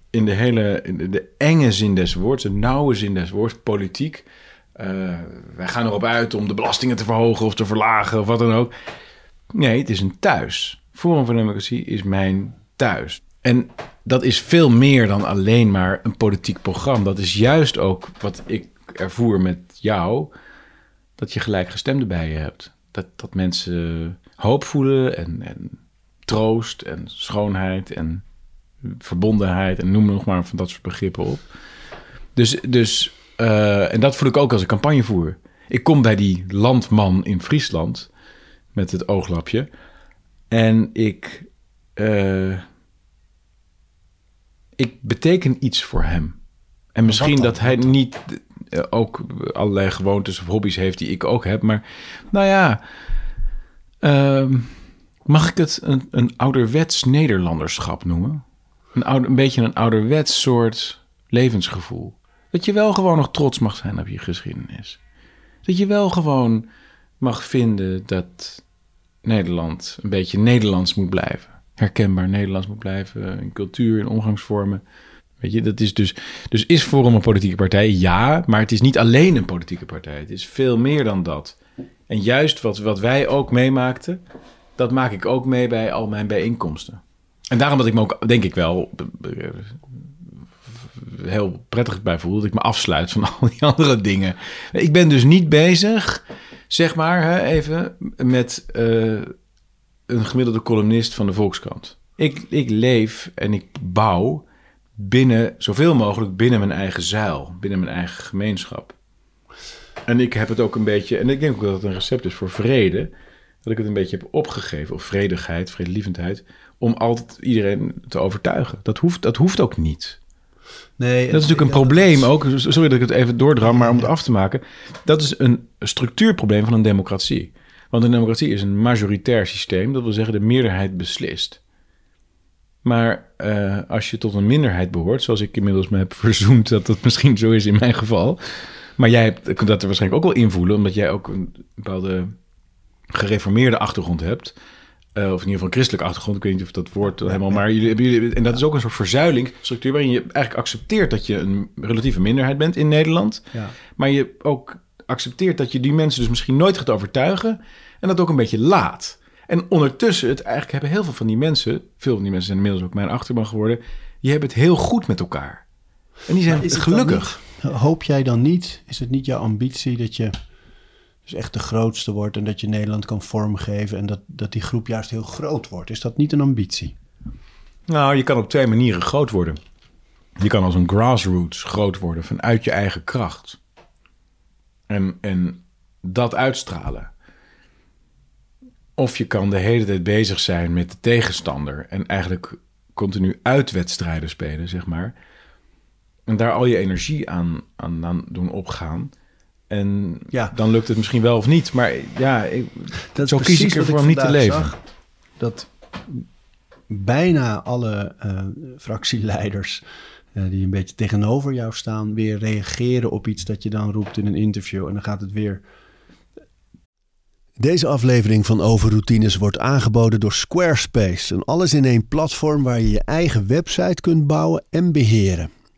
in de hele in de enge zin des woords, de nauwe zin des woords, politiek. Eh, wij gaan erop uit om de belastingen te verhogen of te verlagen of wat dan ook. Nee, het is een thuis. Forum voor Democratie is mijn thuis. En dat is veel meer dan alleen maar een politiek programma. Dat is juist ook wat ik ervoer met jou. Dat je gelijkgestemden bij je hebt. Dat, dat mensen hoop voelen en, en troost en schoonheid en verbondenheid. En noem nog maar van dat soort begrippen op. Dus, dus eh, en dat voel ik ook als ik campagne voer. Ik kom bij die landman in Friesland met het ooglapje. En ik, eh, ik beteken iets voor hem. En misschien dat hij niet eh, ook allerlei gewoontes of hobby's heeft die ik ook heb. Maar nou ja, ehm, mag ik het een, een ouderwets Nederlanderschap noemen? Een, oude, een beetje een ouderwets soort levensgevoel. Dat je wel gewoon nog trots mag zijn op je geschiedenis. Dat je wel gewoon mag vinden dat Nederland een beetje Nederlands moet blijven. Herkenbaar Nederlands moet blijven in cultuur, in omgangsvormen. Weet je, dat is dus. Dus is Forum een politieke partij? Ja, maar het is niet alleen een politieke partij. Het is veel meer dan dat. En juist wat, wat wij ook meemaakten, dat maak ik ook mee bij al mijn bijeenkomsten. En daarom dat ik me ook, denk ik wel, heel prettig bij voel. Dat ik me afsluit van al die andere dingen. Ik ben dus niet bezig, zeg maar, hè, even met eh, een gemiddelde columnist van de Volkskrant. Ik, ik leef en ik bouw binnen, zoveel mogelijk binnen mijn eigen zuil, binnen mijn eigen gemeenschap. En ik heb het ook een beetje, en ik denk ook dat het een recept is voor vrede, dat ik het een beetje heb opgegeven, of vredigheid, vredelievendheid, om altijd iedereen te overtuigen. Dat hoeft, dat hoeft ook niet. Nee, Dat is natuurlijk een probleem ook. Sorry dat ik het even doordram, maar om het af te maken. Dat is een structuurprobleem van een democratie. Want een democratie is een majoritair systeem. Dat wil zeggen, de meerderheid beslist. Maar eh, als je tot een minderheid behoort, zoals ik inmiddels me heb verzoend dat dat misschien zo is in mijn geval. Maar jij hebt, kunt dat er waarschijnlijk ook wel invoelen, omdat jij ook een bepaalde gereformeerde achtergrond hebt. Of in ieder geval een christelijke achtergrond. Ik weet niet of dat woord helemaal, maar jullie hebben jullie. En dat is ook een soort verzuilingsstructuur waarin je eigenlijk accepteert dat je een relatieve minderheid bent in Nederland. Ja. Maar je ook accepteert dat je die mensen dus misschien nooit gaat overtuigen. En dat ook een beetje laat. En ondertussen, het eigenlijk hebben heel veel van die mensen, veel van die mensen zijn inmiddels ook mijn achterban geworden, die hebben het heel goed met elkaar. En die zijn gelukkig. niet- hoop jij dan niet, is het niet jouw ambitie dat je dus echt de grootste wordt en dat je Nederland kan vormgeven en dat, dat die groep juist heel groot wordt? Is dat niet een ambitie? Nou, je kan op twee manieren groot worden. Je kan als een grassroots groot worden vanuit je eigen kracht. En, en dat uitstralen. Of je kan de hele tijd bezig zijn met de tegenstander en eigenlijk continu uitwedstrijden spelen, zeg maar. En daar al je energie aan, aan, aan doen opgaan. En Ja. dan lukt het misschien wel of niet. Maar ja, ik, Dat zo kies ik ervoor om niet te leven. zag, dat bijna alle eh, fractieleiders eh, die een beetje tegenover jou staan, weer reageren op iets dat je dan roept in een interview. En dan gaat het weer. Deze aflevering van Overroutines wordt aangeboden door Squarespace. Een alles in één platform waar je je eigen website kunt bouwen en beheren.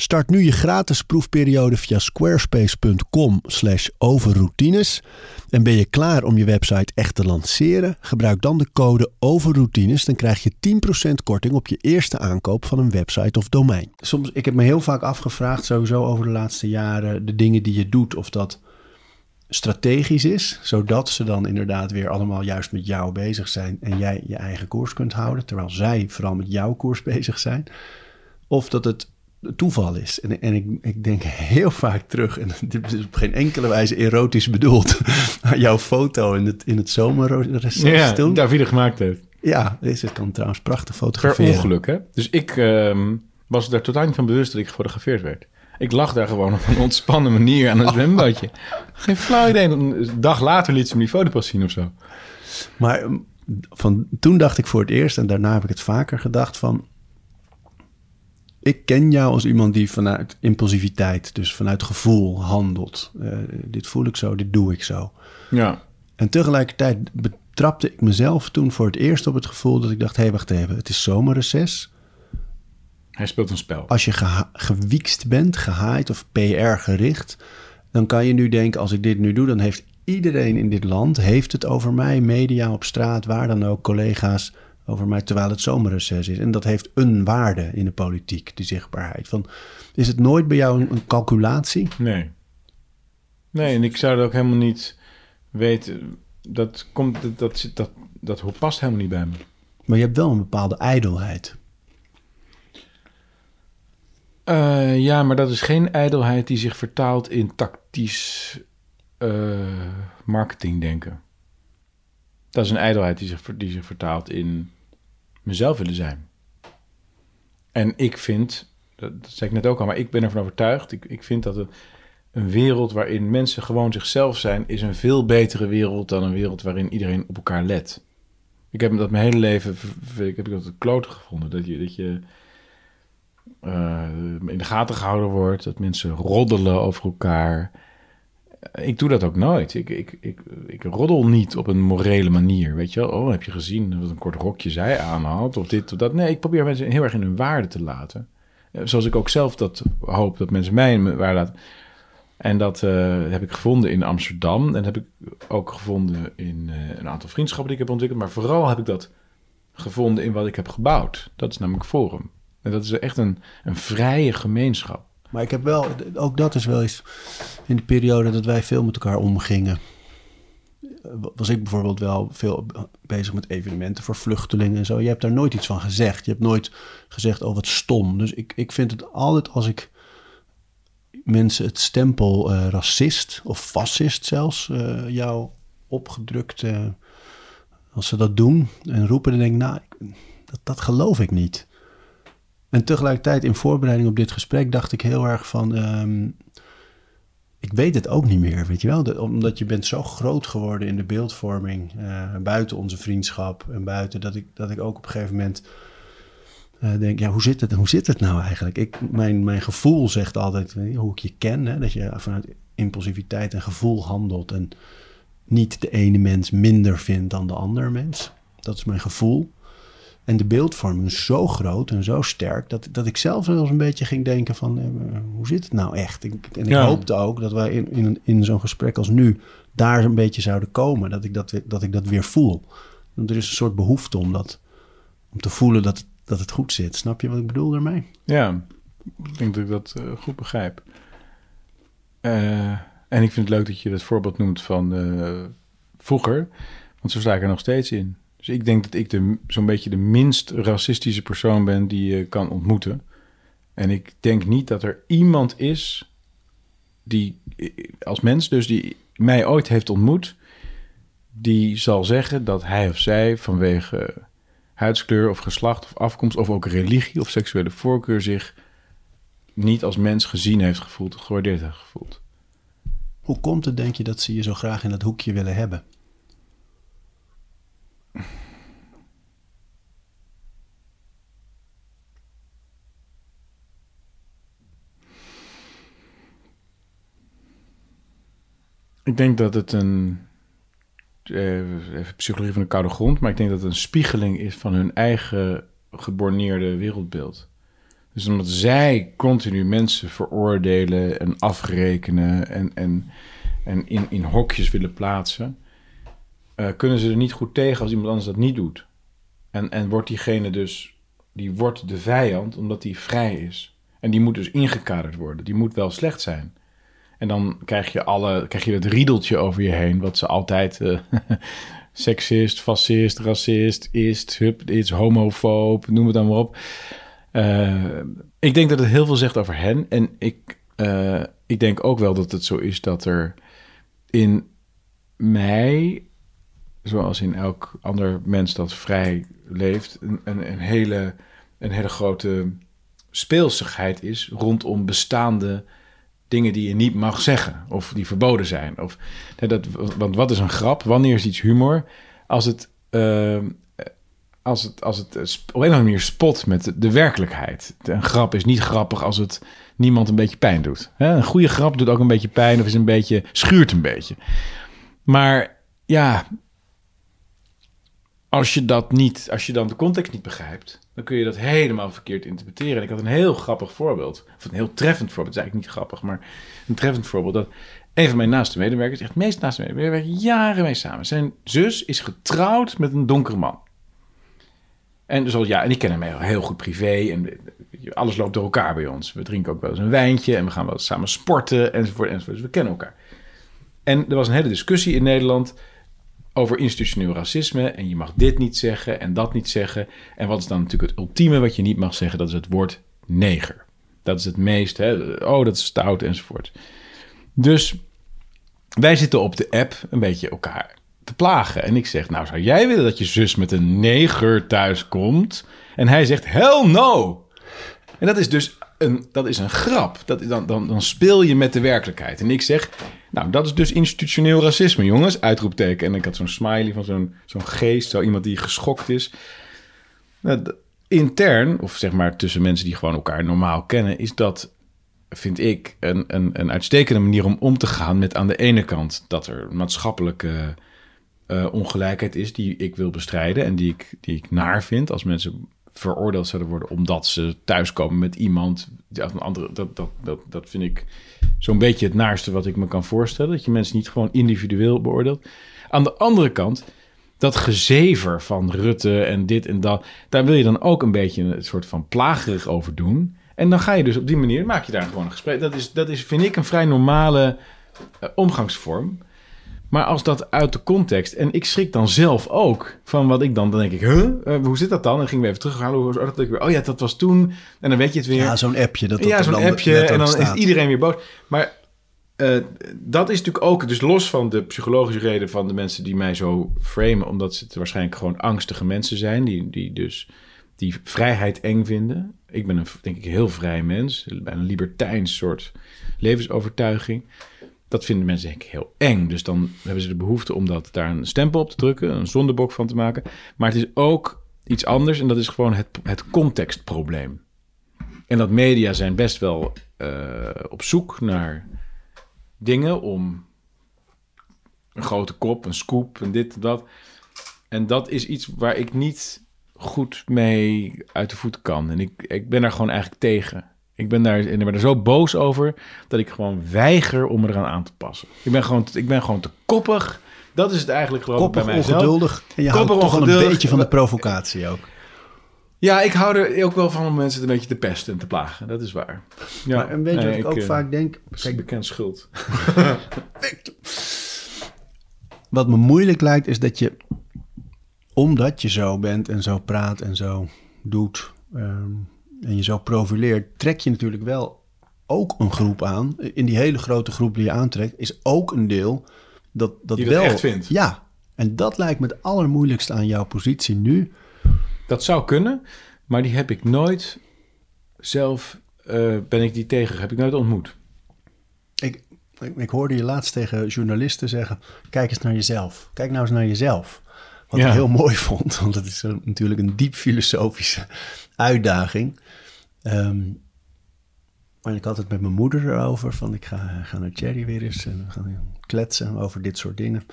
Start nu je gratis proefperiode via squarespace.com/overroutines. En ben je klaar om je website echt te lanceren? Gebruik dan de code overroutines. Dan krijg je 10% korting op je eerste aankoop van een website of domein. Soms, ik heb me heel vaak afgevraagd, sowieso over de laatste jaren, de dingen die je doet, of dat strategisch is, zodat ze dan inderdaad weer allemaal juist met jou bezig zijn en jij je eigen koers kunt houden, terwijl zij vooral met jouw koers bezig zijn. Of dat het toeval is. En, en ik, ik denk heel vaak terug, en dit is op geen enkele wijze erotisch bedoeld, aan jouw foto in het, in het zomerreces ja, toen. Davide gemaakt heeft. Ja, deze kan trouwens prachtig Per fotograferen. ongeluk, hè? Dus ik ehm, was er totaal niet van bewust dat ik gefotografeerd werd. Ik lag daar gewoon op een ontspannen manier aan een zwembadje. Geen flauw idee. Een dag later liet ze me die foto pas zien of zo. Maar um, van, toen dacht ik voor het eerst, en daarna heb ik het vaker gedacht van... Ik ken jou als iemand die vanuit impulsiviteit, dus vanuit gevoel handelt. Eh, dit voel ik zo, dit doe ik zo. Ja. En tegelijkertijd betrapte ik mezelf toen voor het eerst op het gevoel dat ik dacht... hé, hey, wacht even, het is zomerreces. Hij speelt een spel. Als je geha- gewiekst bent, gehaaid of PR gericht... dan kan je nu denken, als ik dit nu doe... dan heeft iedereen in dit land heeft het over mij. Media op straat, waar dan ook, collega's over mij... terwijl het zomerreces is. En dat heeft een waarde in de politiek, die zichtbaarheid. Van, is het nooit bij jou een, een calculatie? Nee. Nee, en ik zou dat ook helemaal niet weten. Dat, komt, dat, dat, dat, dat, past helemaal niet bij me. Maar je hebt wel een bepaalde ijdelheid. Eh, ja, maar dat is geen ijdelheid die zich vertaalt in tactisch eh, marketingdenken. Dat is een ijdelheid die zich, die zich vertaalt in mezelf willen zijn. En ik vind, dat, zei ik net ook al, maar ik ben ervan overtuigd. Ik, ik vind dat een, een wereld waarin mensen gewoon zichzelf zijn, is een veel betere wereld dan een wereld waarin iedereen op elkaar let. Ik heb dat mijn hele leven, ik heb dat klote gevonden. Dat je, dat je eh, in de gaten gehouden wordt, dat mensen roddelen over elkaar. Ik doe dat ook nooit. Ik, ik, ik, ik roddel niet op een morele manier. Weet je wel, oh, heb je gezien wat een kort rokje zij aanhad? Of dit of dat. Nee, ik probeer mensen heel erg in hun waarde te laten. Eh, Zoals ik ook zelf dat hoop dat mensen mij in mijn waarde laten. En dat eh, heb ik gevonden in Amsterdam. En dat heb ik ook gevonden in eh, een aantal vriendschappen die ik heb ontwikkeld. Maar vooral heb ik dat gevonden in wat ik heb gebouwd. Dat is namelijk Forum. En dat is echt een, een vrije gemeenschap. Maar ik heb wel, ook dat is wel eens in de periode dat wij veel met elkaar omgingen. eh, Was ik bijvoorbeeld wel veel bezig met evenementen voor vluchtelingen en zo. Je hebt daar nooit iets van gezegd. Je hebt nooit gezegd, oh wat stom. Dus ik, ik vind het altijd als ik mensen het stempel eh, racist of fascist zelfs eh, jou opgedrukt, als ze dat doen en roepen, dan denk ik, nou, dat, dat geloof ik niet. En tegelijkertijd in voorbereiding op dit gesprek dacht ik heel erg van... ehm, ik weet het ook niet meer, weet je wel? Omdat je bent zo groot geworden in de beeldvorming... eh, buiten onze vriendschap en buiten... dat ik, dat ik ook op een gegeven moment eh, denk... ja, hoe zit het, hoe zit het nou eigenlijk? Ik, mijn, mijn gevoel zegt altijd, hoe ik je ken... Hè, dat je vanuit impulsiviteit en gevoel handelt... en niet de ene mens minder vindt dan de andere mens. Dat is mijn gevoel. En de beeldvorming is zo groot en zo sterk dat, dat ik zelf wel eens een beetje ging denken van eh, hoe zit het nou echt? En ik Ja. hoopte ook dat wij in, in, in zo'n gesprek als nu daar een beetje zouden komen. Dat ik dat, weer- dat ik dat weer voel. Want er is een soort behoefte om, dat, om te voelen dat, dat het goed zit. Snap je wat ik bedoel daarmee? Ja, ik denk dat ik dat eh, goed begrijp. Eh, en ik vind het leuk dat je dat voorbeeld noemt van vroeger. Want zo sta ik er nog steeds in. Dus ik denk dat ik de, zo'n beetje de minst racistische persoon ben die je kan ontmoeten. En ik denk niet dat er iemand is die, als mens dus, die mij ooit heeft ontmoet, die zal zeggen dat hij of zij vanwege huidskleur of geslacht of afkomst of ook religie of seksuele voorkeur zich niet als mens gezien heeft gevoeld gewaardeerd heeft gevoeld. Hoe komt het, denk je, dat ze je zo graag in dat hoekje willen hebben? Ik denk dat het een. eh, psychologie van de koude grond, maar ik denk dat het een spiegeling is van hun eigen geborneerde wereldbeeld. Dus omdat zij continu mensen veroordelen en afrekenen en, en, en in, in hokjes willen plaatsen, eh, kunnen ze er niet goed tegen als iemand anders dat niet doet. En, en wordt diegene dus, die wordt de vijand omdat die vrij is. En die moet dus ingekaderd worden. Die moet wel slecht zijn. En dan krijg je, alle, krijg je het riedeltje over je heen, wat ze altijd eh, seksist, fascist, racist, ist, hup, is homofoob, noem het dan maar op. Eh, ik denk dat het heel veel zegt over hen. En ik, eh, ik denk ook wel dat het zo is dat er in mij, zoals in elk ander mens dat vrij leeft, een, een, hele, een hele grote speelsigheid is rondom bestaande dingen die je niet mag zeggen of die verboden zijn. Of, dat, want wat is een grap? Wanneer is iets humor? Als het, eh, als het, als het op een of andere manier spot met de, de werkelijkheid. Een grap is niet grappig als het niemand een beetje pijn doet. Een goede grap doet ook een beetje pijn of is een beetje, schuurt een beetje. Maar ja, als je dat niet, als je dan de context niet begrijpt, dan kun je dat helemaal verkeerd interpreteren. En ik had een heel grappig voorbeeld, of een heel treffend voorbeeld, het is eigenlijk niet grappig, maar een treffend voorbeeld. Dat een van mijn naaste medewerkers, echt meest naaste medewerker, jaren mee samen. Zijn zus is getrouwd met een donkere man. En dus al, ja, en ik ken hem heel, heel goed privé en alles loopt door elkaar bij ons. We drinken ook wel eens een wijntje en we gaan wel eens samen sporten enzovoort enzovoort. Dus we kennen elkaar. En er was een hele discussie in Nederland over institutioneel racisme. En je mag dit niet zeggen en dat niet zeggen. En wat is dan natuurlijk het ultieme wat je niet mag zeggen? Dat is het woord neger. Dat is het meest, hè, oh dat is stout enzovoort. Dus wij zitten op de app een beetje elkaar te plagen. En ik zeg, nou zou jij willen dat je zus met een neger thuis komt? En hij zegt, hell no! En dat is dus dat is een grap. Dat, dan, dan, dan speel je met de werkelijkheid. En ik zeg, nou, dat is dus institutioneel racisme, jongens. Uitroepteken. En ik had zo'n smiley van zo'n geest, zo iemand die geschokt is. Nou, intern, of zeg maar tussen mensen die gewoon elkaar normaal kennen, is dat, vind ik, een, een, een uitstekende manier om om te gaan met aan de ene kant dat er maatschappelijke eh, ongelijkheid is die ik wil bestrijden en die ik, die ik naar vind als mensen veroordeeld zouden worden omdat ze thuiskomen met iemand. uit een andere, dat, dat, dat, dat vind ik zo'n beetje het naarste wat ik me kan voorstellen. Dat je mensen niet gewoon individueel beoordeelt. Aan de andere kant, dat gezever van Rutte en dit en dat, daar wil je dan ook een beetje een soort van plagerig over doen. En dan ga je dus op die manier, maak je daar gewoon een gesprek. Dat is, dat is vind ik, een vrij normale eh, omgangsvorm. Maar als dat uit de context... En ik schrik dan zelf ook van wat ik dan... Dan denk ik, huh? Eh, hoe zit dat dan? Dan gingen we even terughalen. Oh, oh ja, dat was toen. En dan weet je het weer. Ja, zo'n appje. Dat ja, zo'n appje. En dan staat. is iedereen weer boos. Maar eh, dat is natuurlijk ook... Dus los van de psychologische reden van de mensen die mij zo framen... omdat ze het waarschijnlijk gewoon angstige mensen zijn... die, die dus die vrijheid eng vinden. Ik ben een, denk ik, heel vrij mens. Bijna een libertijns soort levensovertuiging. Dat vinden mensen denk ik heel eng. Dus dan hebben ze de behoefte om dat, daar een stempel op te drukken, een zondebok van te maken. Maar het is ook iets anders en dat is gewoon het, het contextprobleem. En dat media zijn best wel eh, op zoek naar dingen om een grote kop, een scoop en dit en dat. En dat is iets waar ik niet goed mee uit de voeten kan. En ik, ik ben daar gewoon eigenlijk tegen. Ik ben daar, ik ben er zo boos over dat ik gewoon weiger om me eraan aan te passen. Ik ben gewoon, ik ben gewoon te koppig. Dat is het eigenlijk geloof ik Koppig, bij mijzelf. ongeduldig. En je houdt toch een beetje van de provocatie ook. Ja, ik hou er ook wel van om mensen een beetje te pesten en te plagen. Dat is waar. Ja, Maar, en weet je nee, wat ik ook eh, vaak denk? Kijk, Kijk, bekend schuld. wat me moeilijk lijkt is dat je, omdat je zo bent en zo praat en zo doet ehm, en je zo profileert, trek je natuurlijk wel ook een groep aan. In die hele grote groep die je aantrekt, is ook een deel dat, dat Die dat wel... echt vindt. Ja, en dat lijkt me het allermoeilijkste aan jouw positie nu. Dat zou kunnen, maar die heb ik nooit zelf, eh, ben ik die tegen, heb ik nooit ontmoet. Ik, ik, ik hoorde je laatst tegen journalisten zeggen: kijk eens naar jezelf. Kijk nou eens naar jezelf. Wat Ja. ik heel mooi vond, want het is een- natuurlijk een diep filosofische uitdaging. Ehm, maar ik had het met mijn moeder erover: van ik ga, ga naar Cherry weer eens en we gaan kletsen over dit soort dingen.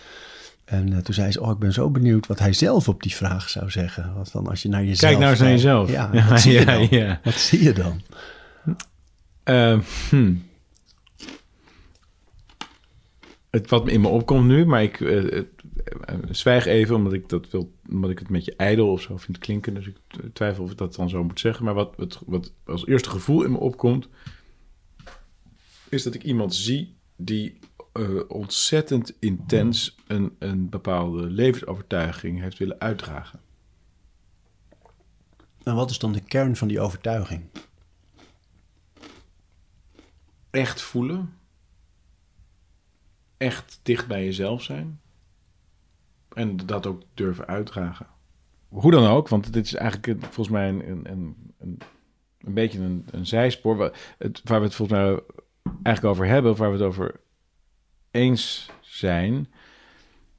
En eh, toen zei ze: Oh, ik ben zo benieuwd wat hij zelf op die vraag zou zeggen. Wat dan als je naar jezelf. Kijk nou eens naar jezelf. Ja, Ja, wat zie je ja, dan? ja. Wat zie je dan? Ehm, hmm. Het wat in me opkomt nu, maar ik eh, eh, zwijg even omdat ik, dat wil, omdat ik het met je ijdel of zo vind klinken. Dus ik twijfel of ik dat dan zo moet zeggen. Maar wat, wat, wat als eerste gevoel in me opkomt, is dat ik iemand zie die eh, ontzettend intens een, een bepaalde levensovertuiging heeft willen uitdragen. En wat is dan de kern van die overtuiging? echt voelen. Echt dicht bij jezelf zijn. En dat ook durven uitdragen. Hoe dan ook, want dit is eigenlijk volgens mij een, een, een, een, beetje een, een zijspoor. Waar we het volgens mij eigenlijk over hebben, of waar we het over eens zijn.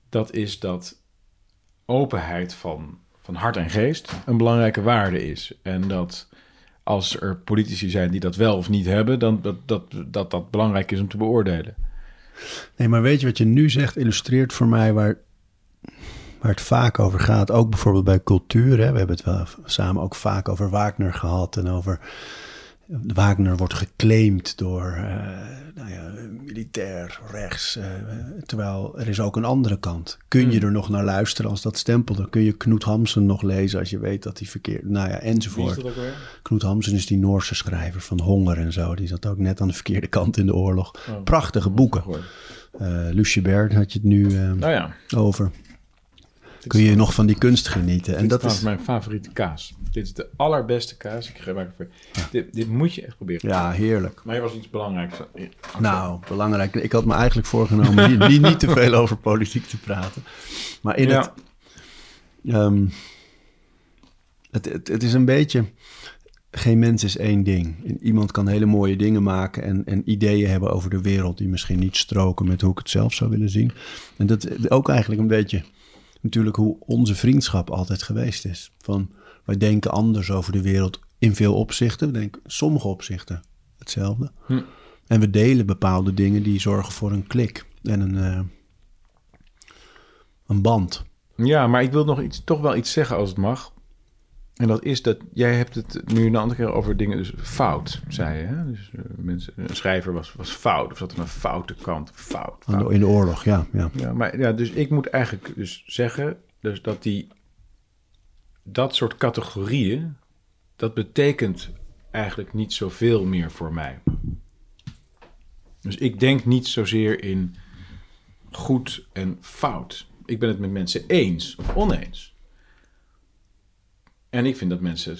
Dat is dat openheid van, van hart en geest een belangrijke waarde is. En dat als er politici zijn die dat wel of niet hebben, dan dat dat, dat, dat belangrijk is om te beoordelen. Nee, maar weet je wat je nu zegt, illustreert voor mij waar, waar het vaak over gaat. Ook bijvoorbeeld bij cultuur. Hè. We hebben het wel samen ook vaak over Wagner gehad. En over. Wagner wordt geclaimd door eh, nou ja, militair rechts. eh, terwijl er is ook een andere kant. Kun je er nog naar luisteren als dat stempel? Dan kun je Knut Hamsun nog lezen als je weet dat hij verkeerd. Nou ja, enzovoort. Knut Hamsun is die Noorse schrijver van Honger en zo. Die zat ook net aan de verkeerde kant in de oorlog. Prachtige boeken. Eh Lucie Baird had je het nu Nou ja, over. Kun je nog van die kunst genieten. En dit dat is mijn favoriete kaas. Dit is de allerbeste kaas. Ik gebruik voor. Dit, dit moet je echt proberen. ja, heerlijk. Maar je was iets belangrijks. Nou, belangrijk. Ik had me eigenlijk voorgenomen niet, niet, niet te veel over politiek te praten. Maar in Ja. het, ehm, het, het... Het is een beetje... Geen mens is één ding. En Iemand kan hele mooie dingen maken en, en ideeën hebben over de wereld... die misschien niet stroken met hoe ik het zelf zou willen zien. En dat is ook eigenlijk een beetje natuurlijk hoe onze vriendschap altijd geweest is. Van, wij denken anders over de wereld in veel opzichten. We denken sommige opzichten hetzelfde. Hm. En we delen bepaalde dingen die zorgen voor een klik en een, eh, een band. Ja, maar ik wil nog iets, toch wel iets zeggen als het mag. En dat is dat jij hebt het nu een andere keer over dingen dus fout, zei je. Hè? Dus eh, mensen, een schrijver was, was fout, of zat aan een foute kant. Fout. In de oorlog, ja. ja. Ja, maar ja, dus ik moet eigenlijk dus zeggen dus dat die dat soort categorieën, dat betekent eigenlijk niet zoveel meer voor mij. Dus ik denk niet zozeer in goed en fout. Ik ben het met mensen eens of oneens. En ik vind dat mensen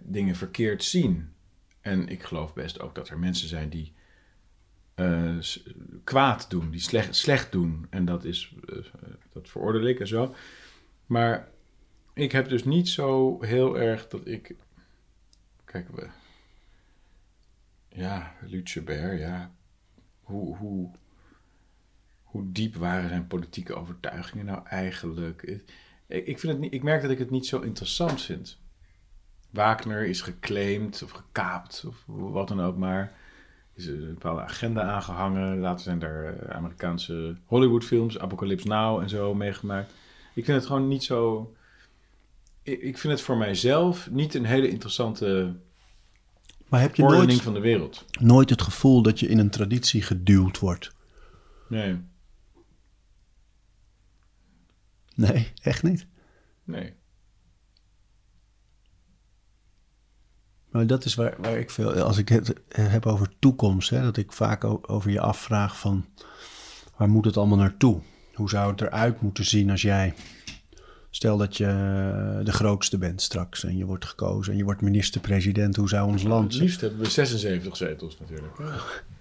dingen verkeerd zien. En ik geloof best ook dat er mensen zijn die eh, s- kwaad doen, die slecht, slecht doen. En dat is, eh, dat veroordeel ik en zo. Maar ik heb dus niet zo heel erg dat ik... Kijk, we... Ja, Lutjeberg, ja. Hoe, hoe, hoe diep waren zijn politieke overtuigingen nou eigenlijk? Ik, ik, vind het niet, ik merk dat ik het niet zo interessant vind. Wagner is geclaimd of gekaapt of wat dan ook maar. Is een bepaalde agenda aangehangen. Later zijn er eh, Amerikaanse Hollywoodfilms, Apocalypse Now en zo meegemaakt. Ik vind het gewoon niet zo. Ik, ik vind het voor mijzelf niet een hele interessante Maar heb je ordening nooit, van de wereld. nooit het gevoel dat je in een traditie geduwd wordt? Nee, Nee, echt niet. nee. Maar dat is waar, waar ik veel, als ik het heb over toekomst, hè, dat ik vaak over je afvraag van waar moet het allemaal naartoe? Hoe zou het eruit moeten zien als jij, stel dat je de grootste bent straks en je wordt gekozen en je wordt minister-president, hoe zou ons land Het liefst hebben we 76 zetels natuurlijk.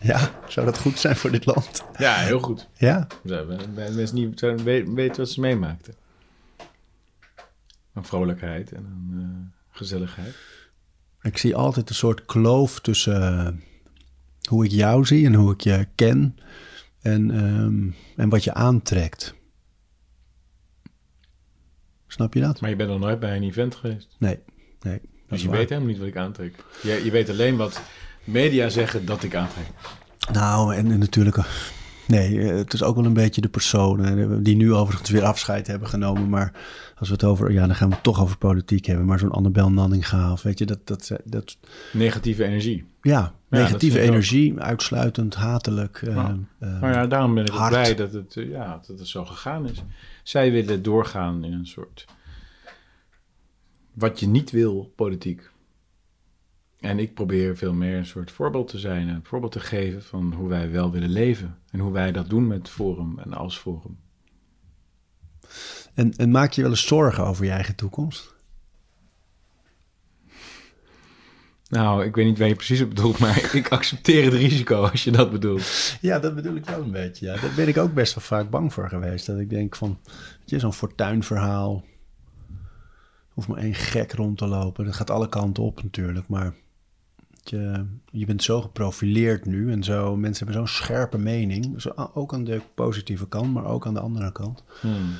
Ja, zou dat goed zijn voor dit land? Ja, heel goed. Ja, mensen niet weten wat ze meemaakten. Een vrolijkheid en een eh, gezelligheid. ik zie altijd een soort kloof tussen eh, hoe ik jou zie en hoe ik je ken en, ehm, en wat je aantrekt. Snap je dat? Maar je bent nog nooit bij een event geweest. Nee, nee. Dus je waar. weet helemaal niet wat ik aantrek. Je, je weet alleen wat media zeggen dat ik aantrek. Nou, en, en natuurlijk... eh, Nee, eh, het is ook wel een beetje de personen eh, die nu overigens weer afscheid hebben genomen. Maar als we het over... Ja, dan gaan we het toch over politiek hebben. Maar zo'n Annabel Nanninga of weet je, dat... dat, dat Negatieve energie. ja, negatieve energie, uitsluitend, hatelijk. Ja. eh, Maar ja, daarom ben ik hard. blij dat het, ja, dat het zo gegaan is. Zij willen doorgaan in een soort... Wat je niet wil, politiek. En ik probeer veel meer een soort voorbeeld te zijn. Een voorbeeld te geven van hoe wij wel willen leven. En hoe wij dat doen met Forum en als Forum. en, en maak je wel eens zorgen over je eigen toekomst? Nou, ik weet niet waar je precies op bedoelt, maar ik accepteer het risico als je dat bedoelt. Ja, dat bedoel ik wel een beetje. Ja. Daar ben ik ook best wel vaak bang voor geweest. Dat ik denk van, weet je, zo'n fortuinverhaal. Hoeft maar één gek rond te lopen. Dat gaat alle kanten op natuurlijk. Maar je, je bent zo geprofileerd nu. En zo, mensen hebben zo'n scherpe mening. Zo, ook aan de positieve kant, maar ook aan de andere kant. Hmm.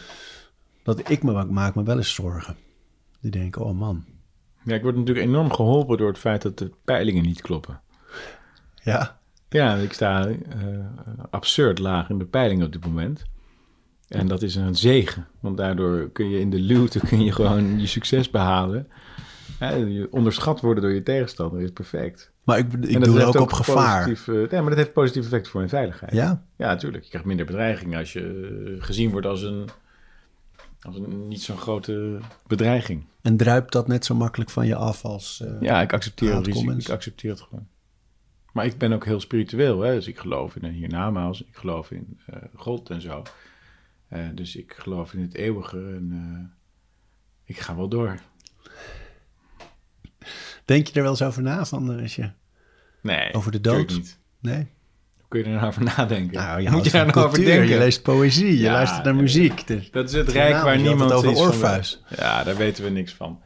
Dat ik me maak me wel eens zorgen. Die denken, oh man. Ja, ik word natuurlijk enorm geholpen door het feit dat de peilingen niet kloppen. Ja, Ja, ik sta eh, absurd laag in de peilingen op dit moment. En dat is een zegen, want daardoor kun je in de luwte kun je gewoon je succes behalen. Ja, je onderschat worden door je tegenstander is perfect. maar ik, ik doe er ook op gevaar. Positief, eh, maar dat heeft positief effect voor je veiligheid. Ja, Ja, natuurlijk. Je krijgt minder bedreiging als je eh, gezien wordt als een, als een niet zo'n grote bedreiging. en druipt dat net zo makkelijk van je af als... eh, Ja, ik accepteer het risico. Ik accepteer het gewoon. Maar ik ben ook heel spiritueel, hè? dus ik geloof in een hiernamaals, ik geloof in God en zo. Dus ik geloof in het eeuwige en ik ga wel door. Denk je er wel eens over na van als je... Nee, Over de dood? niet. Nee? Hoe kun je er nou over nadenken? Nou, je Moet je daar nou over denken? je leest poëzie, je Ja, luistert naar ja, muziek. Dus Dat is het rijk waar niemand over Orpheus. weet. Ja, daar weten we niks van.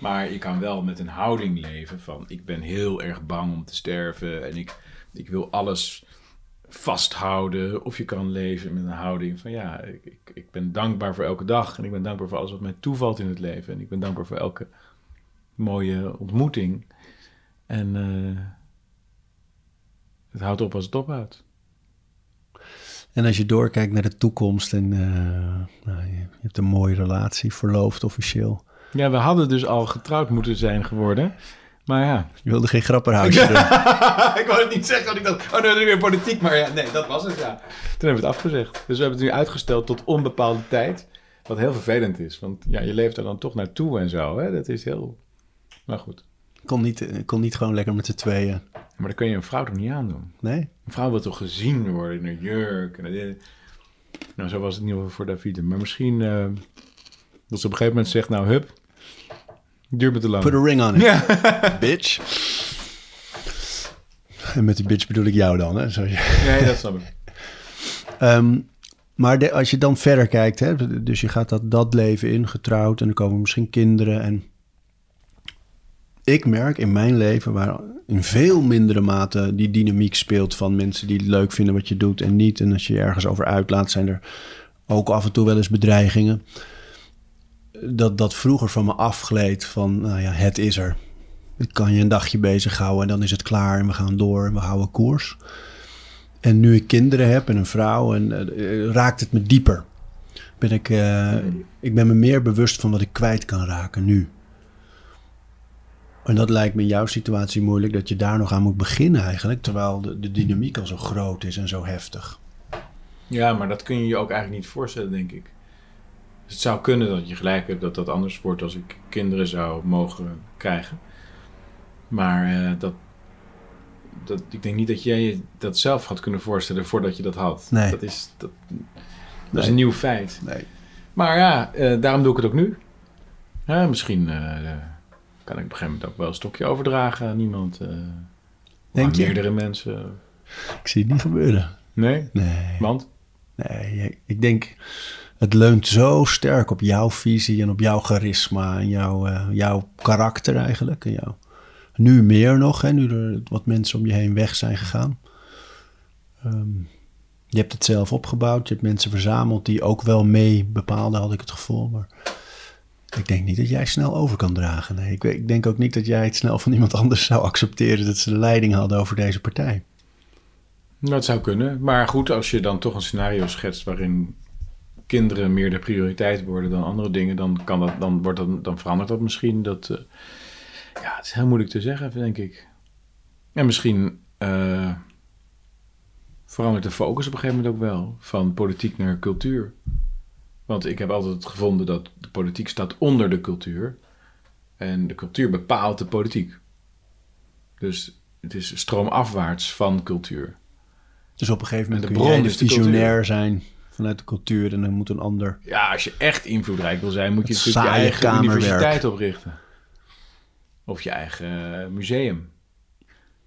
Maar je kan wel met een houding leven van... ik ben heel erg bang om te sterven... en ik, ik wil alles vasthouden. Of je kan leven met een houding van... ja, ik, ik, ik ben dankbaar voor elke dag... en ik ben dankbaar voor alles wat mij toevalt in het leven... en ik ben dankbaar voor elke mooie ontmoeting. En eh, het houdt op als het ophoudt. En als je doorkijkt naar de toekomst en eh, nou, je, hebt een mooie relatie, verloofd officieel. Ja, we hadden dus al getrouwd moeten zijn geworden... Maar ja, Je wilde geen grapperhuisje doen. ik wou het niet zeggen, want ik dacht, oh, nu is weer politiek. Maar ja, nee, dat was het, ja. Toen hebben we het afgezegd. Dus we hebben het nu uitgesteld tot onbepaalde tijd. Wat heel vervelend is, want ja, je leeft er dan toch naartoe en zo. Hè? Dat is heel... Maar goed. Kon niet, eh, kon niet gewoon lekker met z'n tweeën. Maar dat kun je een vrouw toch niet aandoen? Nee? Een vrouw wil toch gezien worden in een jurk. En dit. nou, zo was het niet voor Davide. Maar misschien eh, dat ze op een gegeven moment zegt, nou, hup. Duurt me te lang. Put a ring on it, bitch. En met die bitch bedoel ik jou dan, hè? Ja. Nee, dat snap ik. Ehm, Maar de- als je dan verder kijkt, hè, dus je gaat dat, dat leven in, getrouwd en er komen misschien kinderen. En ik merk in mijn leven, waar in veel mindere mate die dynamiek speelt van mensen die het leuk vinden wat je doet en niet. En als je je ergens over uitlaat, zijn er ook af en toe wel eens bedreigingen. Dat dat vroeger van me afgleed van, nou ja, het is er. Ik kan je een dagje bezighouden en dan is het klaar en we gaan door en we houden koers. En nu ik kinderen heb en een vrouw, en, eh, raakt het me dieper. Ben ik, eh, ik ben me meer bewust van wat ik kwijt kan raken nu. En dat lijkt me in jouw situatie moeilijk, dat je daar nog aan moet beginnen eigenlijk, terwijl de, de dynamiek al zo groot is en zo heftig. Ja, maar dat kun je je ook eigenlijk niet voorstellen, denk ik. Het zou kunnen dat je gelijk hebt dat dat anders wordt als ik kinderen zou mogen krijgen. Maar eh, dat, dat, ik denk niet dat jij je dat zelf had kunnen voorstellen voordat je dat had. Nee. Dat is, dat, dat Nee. is een nieuw feit. Nee. Maar ja, eh, daarom doe ik het ook nu. Ja, misschien eh, kan ik op een gegeven moment ook wel een stokje overdragen aan iemand. eh, Denk aan je? meerdere mensen. Ik zie het niet gebeuren. Nee? Nee. Want? Nee, ik denk, het leunt zo sterk op jouw visie en op jouw charisma en jouw, eh, jouw karakter eigenlijk. En jouw, nu meer nog, hè, nu er wat mensen om je heen weg zijn gegaan. Ehm, je hebt het zelf opgebouwd, je hebt mensen verzameld die ook wel mee bepaalden, had ik het gevoel. Maar ik denk niet dat jij snel over kan dragen. Nee, ik, ik denk ook niet dat jij het snel van iemand anders zou accepteren dat ze de leiding hadden over deze partij. Dat zou kunnen. Maar goed, als je dan toch een scenario schetst waarin kinderen meer de prioriteit worden dan andere dingen, dan, kan dat, dan, wordt dan verandert dat misschien. Dat, eh, ja, het is heel moeilijk te zeggen, denk ik. En misschien eh, verandert de focus op een gegeven moment ook wel van politiek naar cultuur. Want ik heb altijd gevonden dat de politiek staat onder de cultuur. En de cultuur bepaalt de politiek. Dus het is stroomafwaarts van cultuur. Dus op een gegeven moment En de bron is de visionair zijn vanuit de cultuur en dan moet een ander. Ja, als je echt invloedrijk wil zijn, moet je natuurlijk je eigen kamerwerk. universiteit oprichten. Of je eigen eh, museum.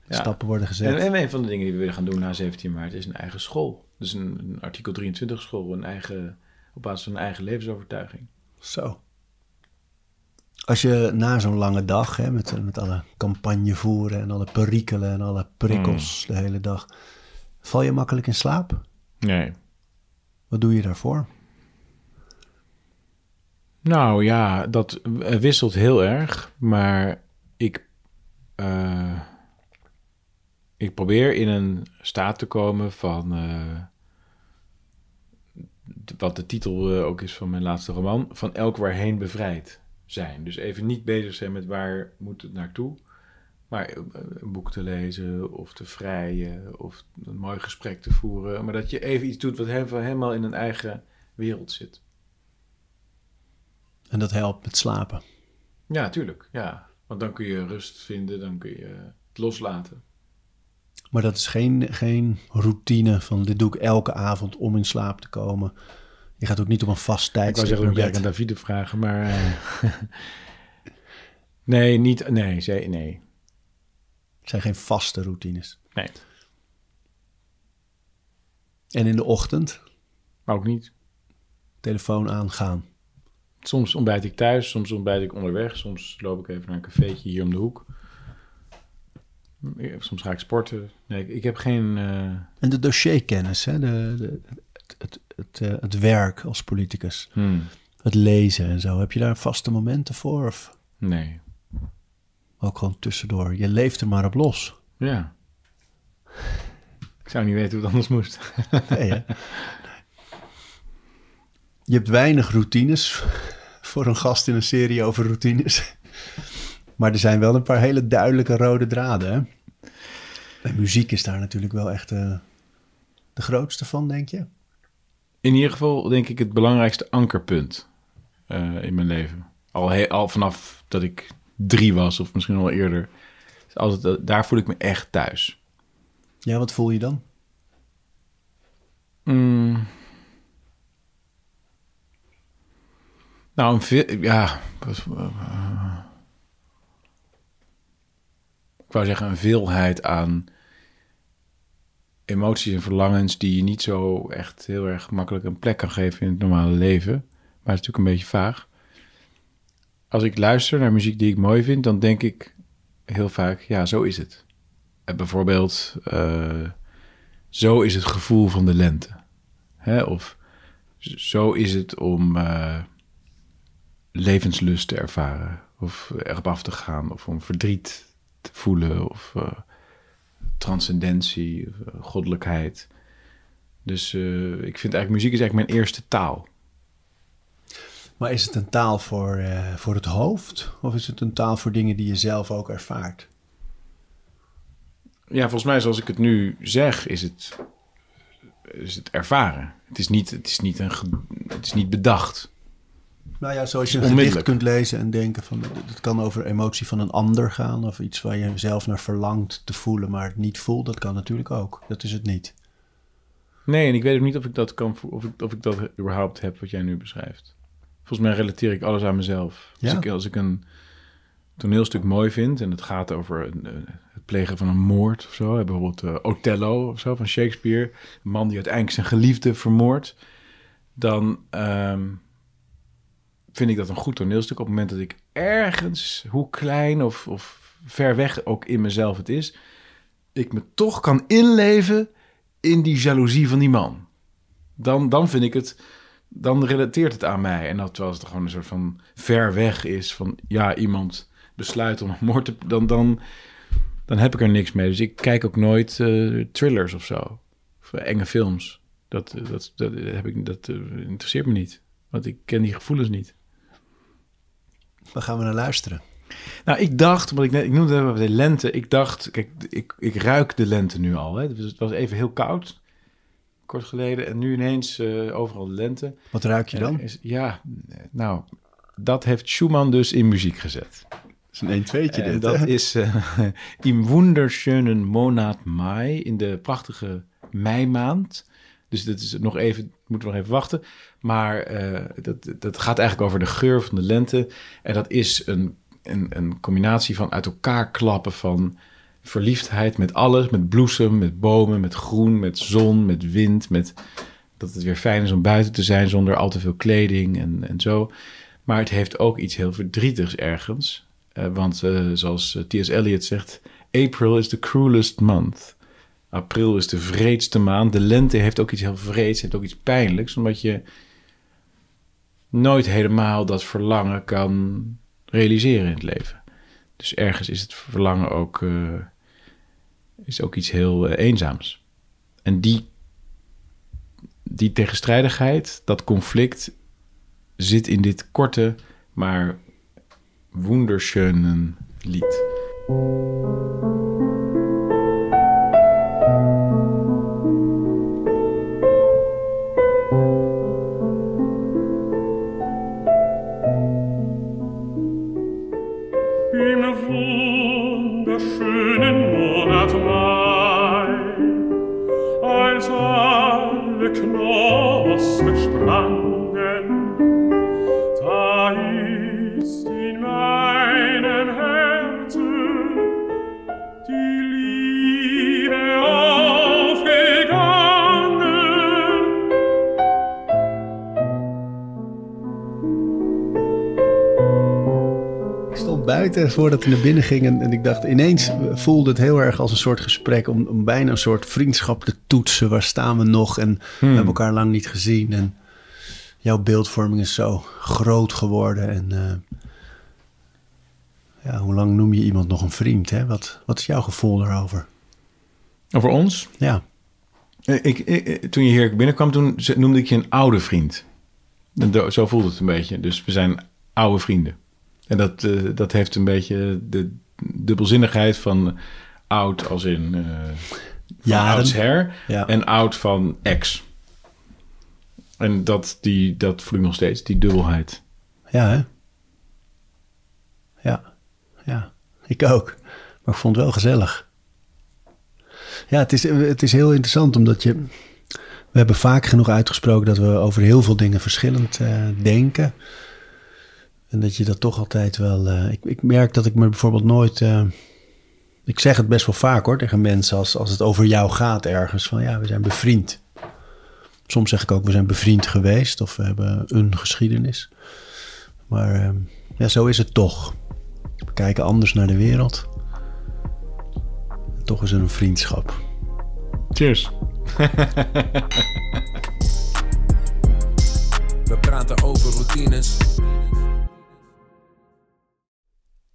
Ja. stappen worden gezet. En, en een van de dingen die we willen gaan doen na 17 maart is een eigen school. Dus een, een artikel 23 school, een eigen, op basis van eigen levensovertuiging. Zo. Als je na zo'n lange dag, hè, met, met alle campagne voeren en alle perikelen en alle prikkels Hmm. de hele dag, val je makkelijk in slaap? Nee. Wat doe je daarvoor? Nou ja, dat wisselt heel erg. Maar ik, eh, ik probeer in een staat te komen van. eh, wat de titel eh, ook is van mijn laatste roman: van elk waarheen bevrijd zijn. Dus even niet bezig zijn met waar moet het naartoe. Maar eh, een boek te lezen of te vrijen of een mooi gesprek te voeren. Maar dat je even iets doet wat he- helemaal in een eigen wereld zit. En dat helpt met slapen. Ja, tuurlijk. Ja. Want dan kun je rust vinden, dan kun je het loslaten. Maar dat is geen, geen routine van dit doe ik elke avond om in slaap te komen. Je gaat ook niet op een vast Ik wou tijdstip zeggen, dat eigenlijk aan Davide vragen, maar... eh, nee, niet... Nee, ze- nee. Het zijn geen vaste routines. Nee, En in de ochtend, maar ook niet. telefoon aangaan. Soms ontbijt ik thuis, soms ontbijt ik onderweg. Soms loop ik even naar een cafeetje hier om de hoek. Soms ga ik sporten. Nee, ik, ik heb geen... eh, En de dossierkennis, hè? De, de, het, het, het, eh, het werk als politicus. hmm, Het lezen en zo. Heb je daar vaste momenten voor? Of nee. ook gewoon tussendoor? Je leeft er maar op los. Ja. Ik zou niet weten hoe het anders moest. Nee, hè? Je hebt weinig routines voor een gast in een serie over routines. Maar er zijn wel een paar hele duidelijke rode draden. Hè? En muziek is daar natuurlijk wel echt eh, de grootste van, denk je? in ieder geval denk ik het belangrijkste ankerpunt eh, in mijn leven. Al, he- al vanaf dat ik drie was, of misschien al eerder. Is altijd, eh, daar voel ik me echt thuis. Ja, wat voel je dan? Mm. Nou, een ja. Ik wou zeggen een veelheid aan emoties en verlangens die je niet zo echt heel erg makkelijk een plek kan geven in het normale leven. Maar het is natuurlijk een beetje vaag. Als ik luister naar muziek die ik mooi vind, dan denk ik heel vaak, ja, zo is het. En bijvoorbeeld, eh, zo is het gevoel van de lente. Hè? Of zo is het om uh, levenslust te ervaren. Of erop af te gaan. Of om verdriet te voelen. Of uh, transcendentie, of, goddelijkheid. Dus ik vind eigenlijk muziek is eigenlijk mijn eerste taal. Maar is het een taal voor, voor het hoofd? Of is het een taal voor dingen die je zelf ook ervaart? Ja, volgens mij, zoals ik het nu zeg, is het, is het ervaren. Het is niet, het is niet, een, het is niet bedacht. Nou ja, zoals je een gedicht kunt lezen en denken van... het kan over emotie van een ander gaan... of iets waar je zelf naar verlangt te voelen, maar het niet voelt. Dat kan natuurlijk ook. Dat is het niet. Nee, en ik weet ook niet of ik dat kan of ik, of ik dat überhaupt heb wat jij nu beschrijft. Volgens mij relateer ik alles aan mezelf. Ja? Als, ik, als ik een toneelstuk mooi vind en het gaat over een, het plegen van een moord of zo, bijvoorbeeld uh, Othello of zo van Shakespeare, een man die uiteindelijk zijn geliefde vermoordt, dan ehm, vind ik dat een goed toneelstuk op het moment dat ik ergens, hoe klein of, of ver weg ook in mezelf het is, ik me toch kan inleven in die jaloezie van die man. Dan, dan vind ik het, dan relateert het aan mij. En dat terwijl het gewoon een soort van ver weg is van, ja, iemand besluit om moord te... Dan, dan, dan heb ik er niks mee. Dus ik kijk ook nooit uh, thrillers of zo. Of uh, enge films. Dat, eh, dat, dat, heb ik, dat interesseert me niet. Want ik ken die gevoelens niet. Waar gaan we naar luisteren? Nou, ik dacht, want ik, ik noemde het de lente. Ik dacht, kijk, ik, ik ruik de lente nu al. Hè. Dus het was even heel koud, kort geleden. En nu ineens uh, overal de lente. Wat ruik je dan? Is, ja, nou, dat heeft Schumann dus in muziek gezet is een 1 2 dit. dat is uh, Im wunderschönen Monat Mai, in de prachtige meimaand. Dus dat is nog even, moeten we nog even wachten. Maar uh, dat, dat gaat eigenlijk over de geur van de lente. En dat is een, een, een combinatie van uit elkaar klappen van verliefdheid met alles. Met bloesem, met bomen, met groen, met zon, met wind. Met dat het weer fijn is om buiten te zijn zonder al te veel kleding en, en zo. Maar het heeft ook iets heel verdrietigs ergens. Uh, want uh, zoals eh, T.S. Eliot zegt, April is the cruelest month. April is de vreedste maand. De lente heeft ook iets heel vreeds, heeft ook iets pijnlijks, omdat je nooit helemaal dat verlangen kan realiseren in het leven. Dus ergens is het verlangen ook, uh, is ook iets heel eenzaams. En die, die tegenstrijdigheid, dat conflict, zit in dit korte, maar wunderschönen Lied. Voordat we naar binnen gingen. En ik dacht, ineens voelde het heel erg als een soort gesprek. Om, om bijna een soort vriendschap te toetsen. Waar staan we nog? En we hmm. hebben elkaar lang niet gezien. En jouw beeldvorming is zo groot geworden. En uh, ja, hoe lang noem je iemand nog een vriend? Hè? Wat, wat is jouw gevoel daarover? Over ons? Ja. Eh, ik, ik, toen je hier binnenkwam, toen noemde ik je een oude vriend. Zo voelde het een beetje. Dus we zijn oude vrienden. En dat, uh, dat heeft een beetje de dubbelzinnigheid van oud als in uh, ja, oudsher ja. en oud van ex. En dat, die, dat voel ik nog steeds, die dubbelheid. Ja, hè? Ja, ja, ik ook. Maar ik vond het wel gezellig. Ja, het is, het is heel interessant omdat je... We hebben vaak genoeg uitgesproken dat we over heel veel dingen verschillend uh, denken. En dat je dat toch altijd wel. Uh, ik, ik merk dat ik me bijvoorbeeld nooit. Uh, Ik zeg het best wel vaak hoor tegen mensen als, als het over jou gaat ergens. Van ja, we zijn bevriend. Soms zeg ik ook we zijn bevriend geweest of we hebben een geschiedenis. Maar ehm, ja, zo is het toch. We kijken anders naar de wereld. En toch is er een vriendschap. Cheers. We praten over routines.